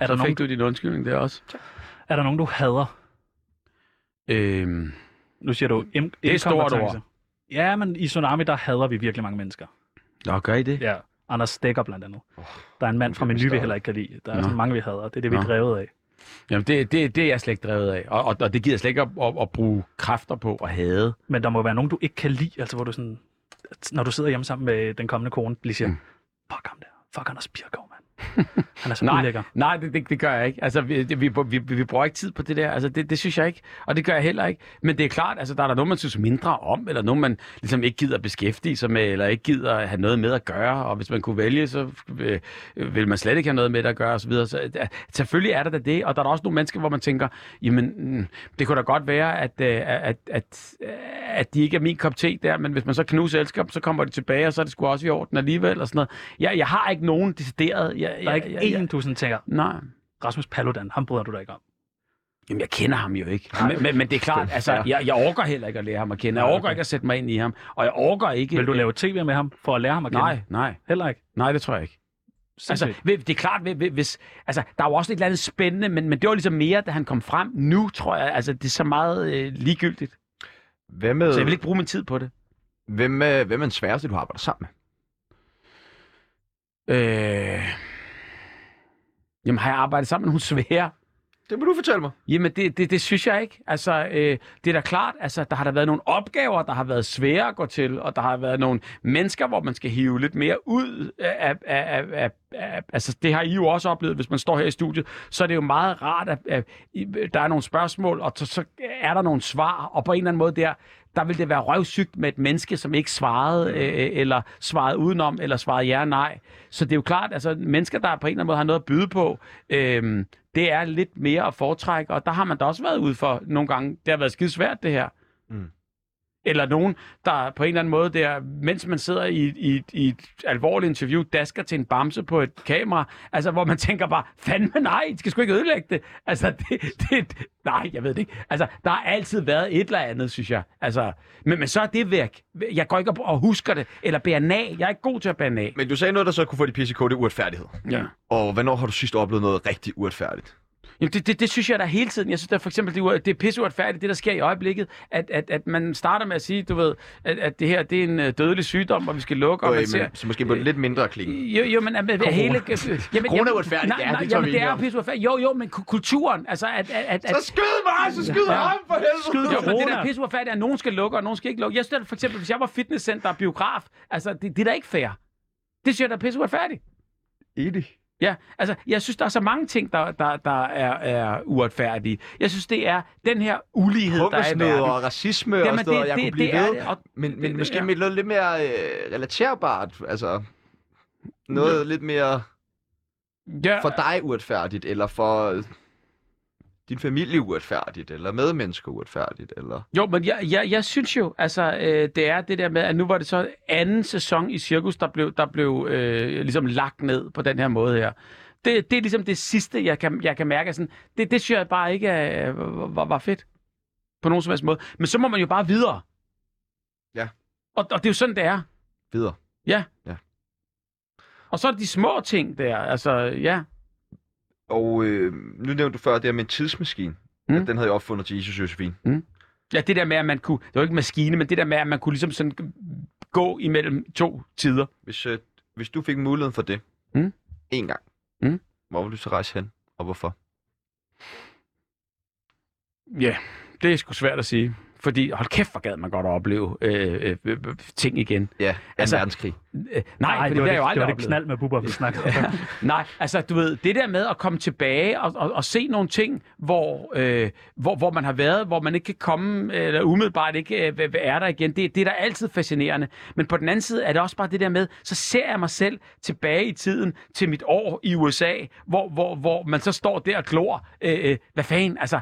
Speaker 2: Er der,
Speaker 5: Så
Speaker 2: nogen,
Speaker 5: fik du din undskyldning der også.
Speaker 2: er der nogen, du hader?
Speaker 5: Øhm,
Speaker 2: Nu siger du im-
Speaker 5: Det er et stort ord.
Speaker 2: Ja, men i Tsunami, der hader vi virkelig mange mennesker.
Speaker 5: Nå, gør I det?
Speaker 2: Ja, Anders Stikker blandt andet. Der er en mand fra
Speaker 1: det
Speaker 2: Menu, vi
Speaker 1: forstår
Speaker 2: heller ikke kan lide. Der er
Speaker 5: Nå.
Speaker 2: sådan mange, vi hader. Det er det, vi er
Speaker 5: Nå.
Speaker 2: drevet af.
Speaker 5: Jamen, det, det, det er jeg slet ikke drevet af. Og, og, og det gider jeg slet ikke at, at, at bruge kræfter på at hade.
Speaker 2: Men der må være nogen, du ikke kan lide, altså hvor du sådan, når du sidder hjemme sammen med den kommende kone, lige siger,
Speaker 5: Mm.
Speaker 2: fuck ham der, fuck Anders Birkov. *laughs* Han er så
Speaker 5: Nej,
Speaker 2: ulækker.
Speaker 5: nej det, det, det gør jeg ikke. Altså, vi, det- vi, vi, vi, bruger ikke tid på det der. Altså, det, det synes jeg ikke. Og det gør jeg heller ikke. Men det er klart, altså, der er der noget, man synes mindre om, eller noget, man ligesom ikke gider beskæftige sig med, eller ikke gider have noget med at gøre. Og hvis man kunne vælge, så øh, vil man slet ikke have noget med at gøre, osv. Så, så øh, selvfølgelig er der da det. Og der er der også nogle mennesker, hvor man tænker, jamen, mm, det kunne da godt være, at, øh, at, at, at de ikke er min kop te der, men hvis man så knuser elsker så kommer de tilbage, og så er det sgu også i orden alligevel, og sådan noget. Jeg, jeg har ikke nogen decideret... Jeg,
Speaker 2: Der er ikke én, du sådan tænker,
Speaker 5: Nej.
Speaker 2: Rasmus Paludan, ham bryder du dig ikke om.
Speaker 5: Jamen, jeg kender ham jo ikke. Men, men, men det er klart, altså, jeg, jeg orker heller ikke at lære ham at kende. Jeg orker ikke at sætte mig ind i ham. Og jeg orker ikke...
Speaker 2: Vil du lave tv med ham, for at lære ham at kende?
Speaker 5: Nej, nej.
Speaker 2: Heller ikke.
Speaker 5: Nej, det tror jeg ikke. Altså,
Speaker 2: Sindssygt.
Speaker 5: ved- det er klart, hvis, altså, der er jo også et eller andet spændende, men, men det var ligesom mere, da han kom frem. Nu tror jeg, altså, det er så meget øh, ligegyldigt.
Speaker 1: Hvem med,
Speaker 5: Så jeg vil ikke bruge min tid på det.
Speaker 1: hvem, med, hvem er den sværeste, du har arbejdet sammen med?
Speaker 5: Øh... Jamen, har jeg arbejdet sammen med nogle svære?
Speaker 1: Det må du fortælle mig.
Speaker 5: Jamen, det, det, det synes jeg ikke. Altså, øh, det er da klart, altså, der har der været nogle opgaver, der har været svære at gå til, og der har været nogle mennesker, hvor man skal hive lidt mere ud af, af, af, af, af altså, det har I jo også oplevet, hvis man står her i studiet, så er det jo meget rart, at, at der er nogle spørgsmål, og så, så er der nogle svar, og på en eller anden måde der, der vil det være røvsygt med et menneske, som ikke svarede, øh, eller svarede udenom, eller svarede ja og nej. Så det er jo klart, altså mennesker, der på en eller anden måde har noget at byde på, øh, det er lidt mere at foretrække, og der har man da også været ude for nogle gange. Det har været skide svært, det her.
Speaker 1: Mm.
Speaker 5: Eller nogen, der på en eller anden måde, der, mens man sidder i, i, i et alvorligt interview, dasker til en bamse på et kamera, altså hvor man tænker bare, fandme nej, I skal sgu ikke ødelægge det. Altså, det, det, nej, jeg ved det ikke. Altså, der har altid været et eller andet, synes jeg. Altså, men, men så er det væk. Jeg går ikke op og husker det, eller bærer nag. Jeg er ikke god til at bære nag.
Speaker 1: Men du sagde noget, der så kunne få de PCK, det er uretfærdighed.
Speaker 5: Ja.
Speaker 1: Og hvornår har du sidst oplevet noget rigtig uretfærdigt?
Speaker 5: Jamen, det, det, det synes jeg da hele tiden. Jeg synes da for eksempel, det er, det er pisseuretfærdigt, det der sker i øjeblikket, at, at, at man starter med at sige, du ved, at, at det her det er en øh, dødelig sygdom, og vi skal lukke, og
Speaker 1: Okay,
Speaker 5: man ser...
Speaker 1: så måske på en lidt mindre klinge.
Speaker 5: Jo, jo, men at, at hele... *laughs* Jamen,
Speaker 1: Corona er uretfærdigt,
Speaker 5: nej,
Speaker 1: ja,
Speaker 5: nej,
Speaker 1: det tager
Speaker 5: jamen, det er pisseuretfærdigt. Jo, jo, men ku- kulturen, altså at... at, at, at
Speaker 1: Så skyd mig, så skyd
Speaker 5: Ja.
Speaker 1: ham for helvede!
Speaker 2: Skyd
Speaker 5: jo, men det der
Speaker 2: corona.
Speaker 5: er pisseuretfærdigt, at nogen skal lukke, og nogen skal ikke lukke. Jeg synes da for eksempel, hvis jeg var fitnesscenter og biograf, altså, det, det er da ikke fair. Det synes jeg da er pisseuretfærdigt.
Speaker 1: Enig.
Speaker 5: Ja, altså, jeg synes, der er så mange ting, der, der, der er, er uretfærdige. Jeg synes, det er den her ulighed, der er i verden.
Speaker 1: og racisme og
Speaker 5: Jamen,
Speaker 1: sådan noget, jeg
Speaker 5: det-
Speaker 1: kunne blive
Speaker 5: det
Speaker 1: ved.
Speaker 5: det, og-
Speaker 1: Men, men
Speaker 5: det-
Speaker 1: måske
Speaker 5: ja.
Speaker 1: med noget lidt mere øh, relaterbart, altså noget lidt mere
Speaker 5: Ja,
Speaker 1: for dig uretfærdigt, eller for din familie uretfærdigt, eller medmennesker uretfærdigt, eller...
Speaker 5: Jo, men jeg, jeg, jeg synes jo, altså, øh, det er det der med, at nu var det så anden sæson i Cirkus, der blev, der blev øh, ligesom lagt ned på den her måde her. Det, det er ligesom det sidste, jeg kan, jeg kan mærke. Sådan, det, det synes jeg bare ikke er, var, var fedt. På nogen som helst måde. Men så må man jo bare videre.
Speaker 1: Ja.
Speaker 5: Og, og det er jo sådan, det er.
Speaker 1: Videre.
Speaker 5: Og så er det de små ting der. Altså, ja.
Speaker 1: Og øh, nu nævnte du før det her med en tidsmaskine.
Speaker 5: Mm.
Speaker 1: Mm. Den havde jeg opfundet til Jesus Josefine.
Speaker 5: Ja, det der med, at man kunne... Det var ikke en maskine, men det der med, at man kunne ligesom sådan gå imellem to tider.
Speaker 1: Hvis, øh, hvis du fik muligheden for det,
Speaker 5: Mm.
Speaker 1: en gang,
Speaker 5: Mm.
Speaker 1: hvor vil du så rejse hen, og hvorfor?
Speaker 5: Ja, det er sgu svært at sige. Fordi, hold kæft, hvor gad man godt at opleve øh, øh, øh, ting igen.
Speaker 1: Ja, 2.
Speaker 5: Altså-
Speaker 1: verdenskrig.
Speaker 5: Øh, nej, nej
Speaker 2: det
Speaker 5: for
Speaker 2: var
Speaker 5: det,
Speaker 2: det,
Speaker 5: jeg jo
Speaker 2: det, var
Speaker 5: aldrig
Speaker 2: det knald med buber, vi snakkede om. *laughs*
Speaker 5: Nej, altså du ved, det der med at komme tilbage og, og, og se nogle ting, hvor, øh, hvor, hvor man har været, hvor man ikke kan komme, eller umiddelbart ikke øh, hvad- er der igen, det, det er da altid fascinerende. Men på den anden side er det også bare det der med, så ser jeg mig selv tilbage i tiden til mit år i USA, hvor, hvor, hvor man så står der og glor. Øh, øh, hvad fanden, altså,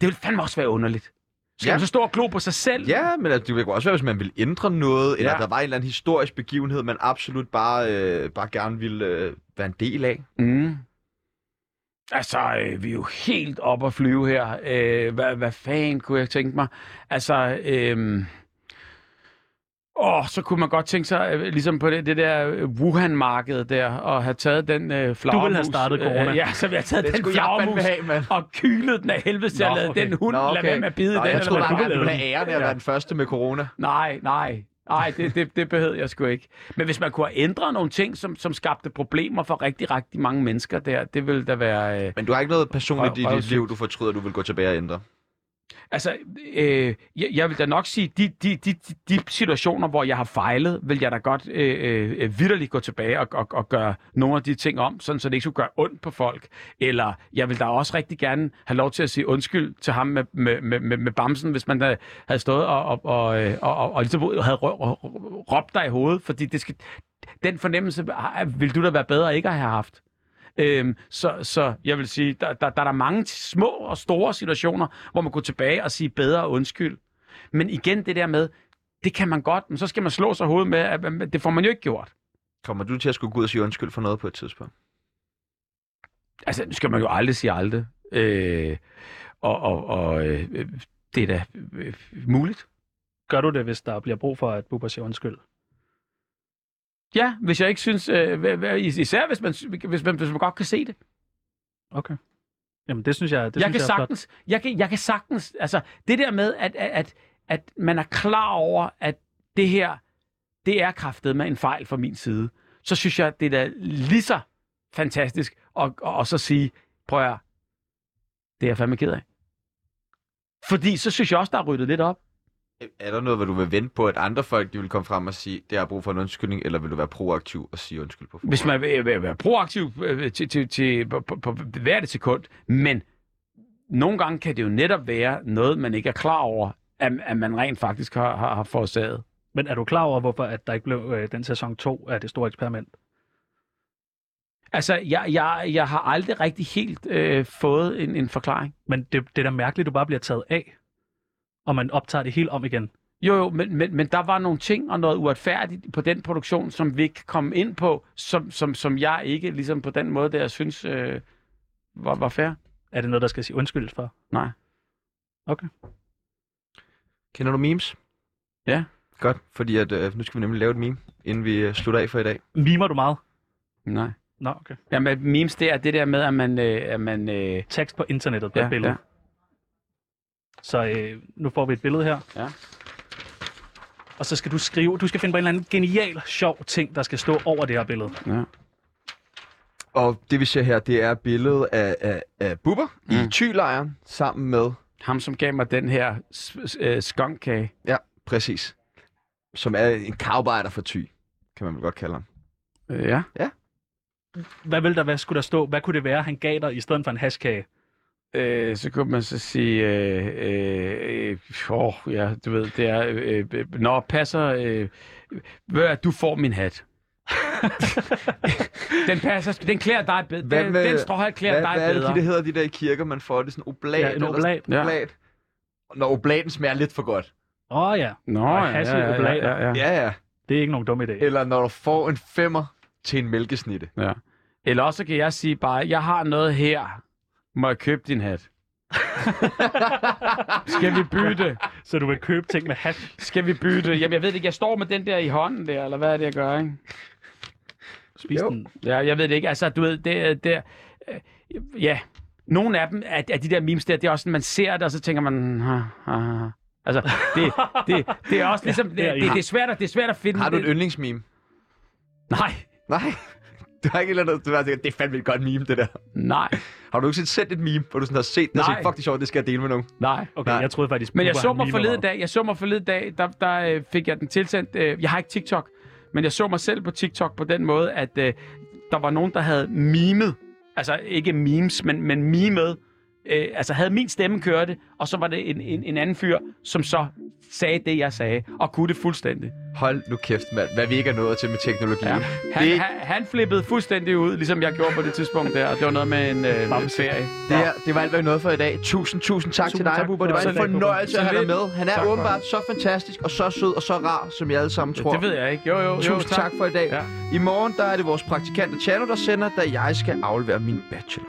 Speaker 5: det vil fandme også være underligt. Skal
Speaker 1: Ja.
Speaker 5: man så stå og glo på sig selv?
Speaker 1: Ja, men altså, det kunne også være, hvis man ville ændre noget, eller
Speaker 5: Ja.
Speaker 1: der var en eller anden historisk begivenhed, man absolut bare, øh, bare gerne ville øh, være en del af.
Speaker 5: Mm. Altså, øh, vi er jo helt op at flyve her. Øh, hvad, hvad fanden kunne jeg tænke mig? Altså, øh, åh, så kunne man godt tænke sig, øh, ligesom på det, det der øh, Wuhan-marked der, og have taget den øh, flagermus.
Speaker 2: ville have startet corona.
Speaker 5: Øh, ja, så vi har taget
Speaker 1: Den
Speaker 5: den
Speaker 1: jeg
Speaker 5: flagermus
Speaker 1: have,
Speaker 5: og kylet den af helvede til at lade
Speaker 2: okay.
Speaker 5: den hund
Speaker 1: Nå,
Speaker 5: lade være med at bide
Speaker 1: Nå,
Speaker 5: den.
Speaker 1: jeg
Speaker 5: eller
Speaker 1: troede
Speaker 5: du ville
Speaker 1: ville have æren af at være den første med corona.
Speaker 5: Nej, nej. Nej, det, det, det behøvede jeg sgu ikke. Men hvis man kunne have ændret nogle ting, som, som skabte problemer for rigtig, rigtig mange mennesker der, det ville da være... Øh...
Speaker 1: Men du har ikke noget personligt i dit liv, du fortryder, du vil gå tilbage og ændre?
Speaker 5: Altså, øh, jeg, jeg vil da nok sige, de, de, de, de situationer, hvor jeg har fejlet, vil jeg da godt øh, øh, vidderligt gå tilbage og, og, og gøre nogle af de ting om, sådan, så det ikke skulle gøre ondt på folk. Eller jeg vil da også rigtig gerne have lov til at sige undskyld til ham med, med, med, med, med bamsen, hvis man da havde stået og, og, og, og, og, og ligesom havde rø- råbt dig i hovedet, fordi det skal, den fornemmelse vil du da være bedre ikke at have haft. Øhm, så, så jeg vil sige, der, der, der er der mange små og store situationer, hvor man går tilbage og siger bedre undskyld. Men igen det der med, det kan man godt, men så skal man slå sig hovedet med, at at det får man jo ikke gjort.
Speaker 1: Kommer du til at skulle gå ud og sige undskyld for noget på et tidspunkt?
Speaker 5: Altså, nu skal man jo aldrig sige aldrig. Øh, og og, og øh, det er da øh, muligt.
Speaker 2: Gør du det, hvis der bliver brug for, at Bubber siger undskyld?
Speaker 5: Ja, hvis jeg ikke synes, øh, især hvis man, hvis, man, hvis man godt kan se det.
Speaker 2: Okay. Jamen, det synes jeg, det
Speaker 5: jeg
Speaker 2: synes
Speaker 5: kan
Speaker 2: jeg er flot.
Speaker 5: sagtens, jeg kan, jeg kan sagtens, altså det der med, at, at, at, man er klar over, at det her, det er kraftet med en fejl fra min side, så synes jeg, det er da lige så fantastisk at, at, at så sige, prøv at det er jeg fandme ked af. Fordi så synes jeg også, der er ryddet lidt op.
Speaker 1: Er der noget, hvor du vil vente på, at andre folk de vil komme frem og sige, det har brug for en undskyldning, eller vil du være proaktiv og sige undskyld på forhånd?
Speaker 5: Hvis man vil, vil være proaktiv øh, til, til, til, på, på, på hver det sekund, men nogle gange kan det jo netop være noget, man ikke er klar over, at, at man rent faktisk har, har, har forårsaget.
Speaker 2: Men er du klar over, hvorfor at der ikke blev øh, den sæson 2 af det store eksperiment?
Speaker 5: Altså, jeg, jeg, jeg har aldrig rigtig helt øh, fået en, en forklaring.
Speaker 2: Men det, det er da mærkeligt, du bare bliver taget af, og man optager det helt om igen.
Speaker 5: Jo, jo, men, men, men der var nogle ting og noget uretfærdigt på den produktion, som vi ikke komme ind på, som, som, som jeg ikke ligesom på den måde, der jeg synes øh, var, var fair.
Speaker 2: Er det noget, der skal sige undskyld for?
Speaker 5: Nej.
Speaker 2: Okay.
Speaker 1: Kender du memes?
Speaker 5: Ja.
Speaker 1: Godt, fordi at, øh, nu skal vi nemlig lave et meme, inden vi øh, slutter af for i dag.
Speaker 2: Mimer du meget?
Speaker 5: Nej.
Speaker 2: Nå, okay.
Speaker 5: Jamen, memes, det er det der med, at man... Øh, at man øh,
Speaker 2: Tekst på internettet på
Speaker 5: Ja,
Speaker 2: et billede.
Speaker 5: ja.
Speaker 2: Så øh, nu får vi et billede her.
Speaker 5: Ja.
Speaker 2: Og så skal du skrive, du skal finde på en eller anden genial, sjov ting, der skal stå over det her billede.
Speaker 5: ja.
Speaker 1: Og det vi ser her, det er billedet af, af, af Bubber mm. i
Speaker 5: Mm.
Speaker 1: Thylejren sammen med,
Speaker 5: Ham, som gav mig den her øh, skunkkage.
Speaker 1: ja, præcis, som er en karbejder for Thy, kan man vel godt kalde ham.
Speaker 5: Øh, ja.
Speaker 2: Hvad vil der, hvad skulle der stå? Hvad kunne det være, han gav dig i stedet for en hashkage?
Speaker 5: Øh, så kunne man så sige, øh, øh, øh, åh, ja, du ved, det er, øh, øh, når passer, øh, ved du, får min hat. *laughs* den passer, den klæder dig bedre.
Speaker 1: Hvad
Speaker 5: Den,
Speaker 1: med-
Speaker 5: den stråhat klæder
Speaker 1: Hvad,
Speaker 5: dig
Speaker 1: hvad er det,
Speaker 5: bedre.
Speaker 1: de, der hedder de der i kirker, man får det sådan oblat?
Speaker 2: Ja, en
Speaker 1: eller
Speaker 2: oblat.
Speaker 1: sådan- oblat. Når oblaten smager lidt for godt.
Speaker 2: Åh oh, ja,
Speaker 5: Nå,
Speaker 2: Og
Speaker 5: ja, ja, ja, ja, ja.
Speaker 1: Ja, ja.
Speaker 2: det er ikke nogen dum idé.
Speaker 1: Eller når du får en femmer til en mælkesnitte.
Speaker 5: ja. Eller også kan jeg sige bare, jeg har noget her. Må jeg købe din hat? Skal vi bytte?
Speaker 2: Så du vil købe ting med hash?
Speaker 5: Skal vi bytte? Jamen, jeg ved det ikke. Jeg står med den der i hånden der, eller hvad er det, jeg gør, ikke?
Speaker 2: Spis
Speaker 1: Jo.
Speaker 2: den.
Speaker 5: Ja, jeg ved det ikke. Altså, du ved, det er... Det, er- øh, ja, nogle af dem, af, af de der memes der, det er også sådan, man ser det, og så tænker man... Ha, ha, ha. Altså, det, det, det er også *laughs* ligesom...
Speaker 2: det er
Speaker 5: det, det, det, er svært at, det er svært at finde...
Speaker 1: Har du et yndlingsmeme?
Speaker 5: Nej,
Speaker 1: Nej. *laughs* Du har ikke et eller andet, du har tænkt, det er fandme et godt meme, det der.
Speaker 5: nej, *laughs*
Speaker 1: Har du ikke sendt et meme, hvor du sådan har set det og
Speaker 5: Nej.
Speaker 1: set, fuck det er sjovt, det skal jeg dele med nogen?
Speaker 5: nej.
Speaker 2: Okay,
Speaker 1: Nej.
Speaker 2: jeg troede faktisk,
Speaker 5: Men jeg så mig forleden dag, jeg så mig forleden dag, der, der øh, fik jeg den tilsendt. Øh, jeg har ikke TikTok, men jeg så mig selv på TikTok på den måde, at øh, der var nogen, der havde mimet, altså ikke memes, men, men mimet, øh, altså havde min stemme kørte, og så var det en, en, en anden fyr, som så sagde det, jeg sagde, og kunne det fuldstændig.
Speaker 1: Hold nu kæft, mand. Hvad vi ikke er nået til med teknologi.
Speaker 5: Ja. Han, han, han flippede fuldstændig ud, ligesom jeg gjorde på det tidspunkt der, og det var noget med en øh,
Speaker 2: Bamse.
Speaker 5: ferie.
Speaker 1: Det, her, det var alt, hvad vi nåede for i dag. Tusind, tusind tak
Speaker 2: Tusind
Speaker 1: til dig,
Speaker 2: tak
Speaker 1: Bubber. Det var en
Speaker 2: tak,
Speaker 1: fornøjelse at have dig med. Han er
Speaker 5: Tak
Speaker 1: åbenbart så fantastisk og så sød og så rar, som jeg alle sammen tror.
Speaker 5: Det ved jeg ikke. Jo, jo, jo.
Speaker 1: Tusind tak for i dag.
Speaker 5: Ja.
Speaker 1: I morgen der er det vores praktikant Chano, der sender, da jeg skal aflevere min bachelor.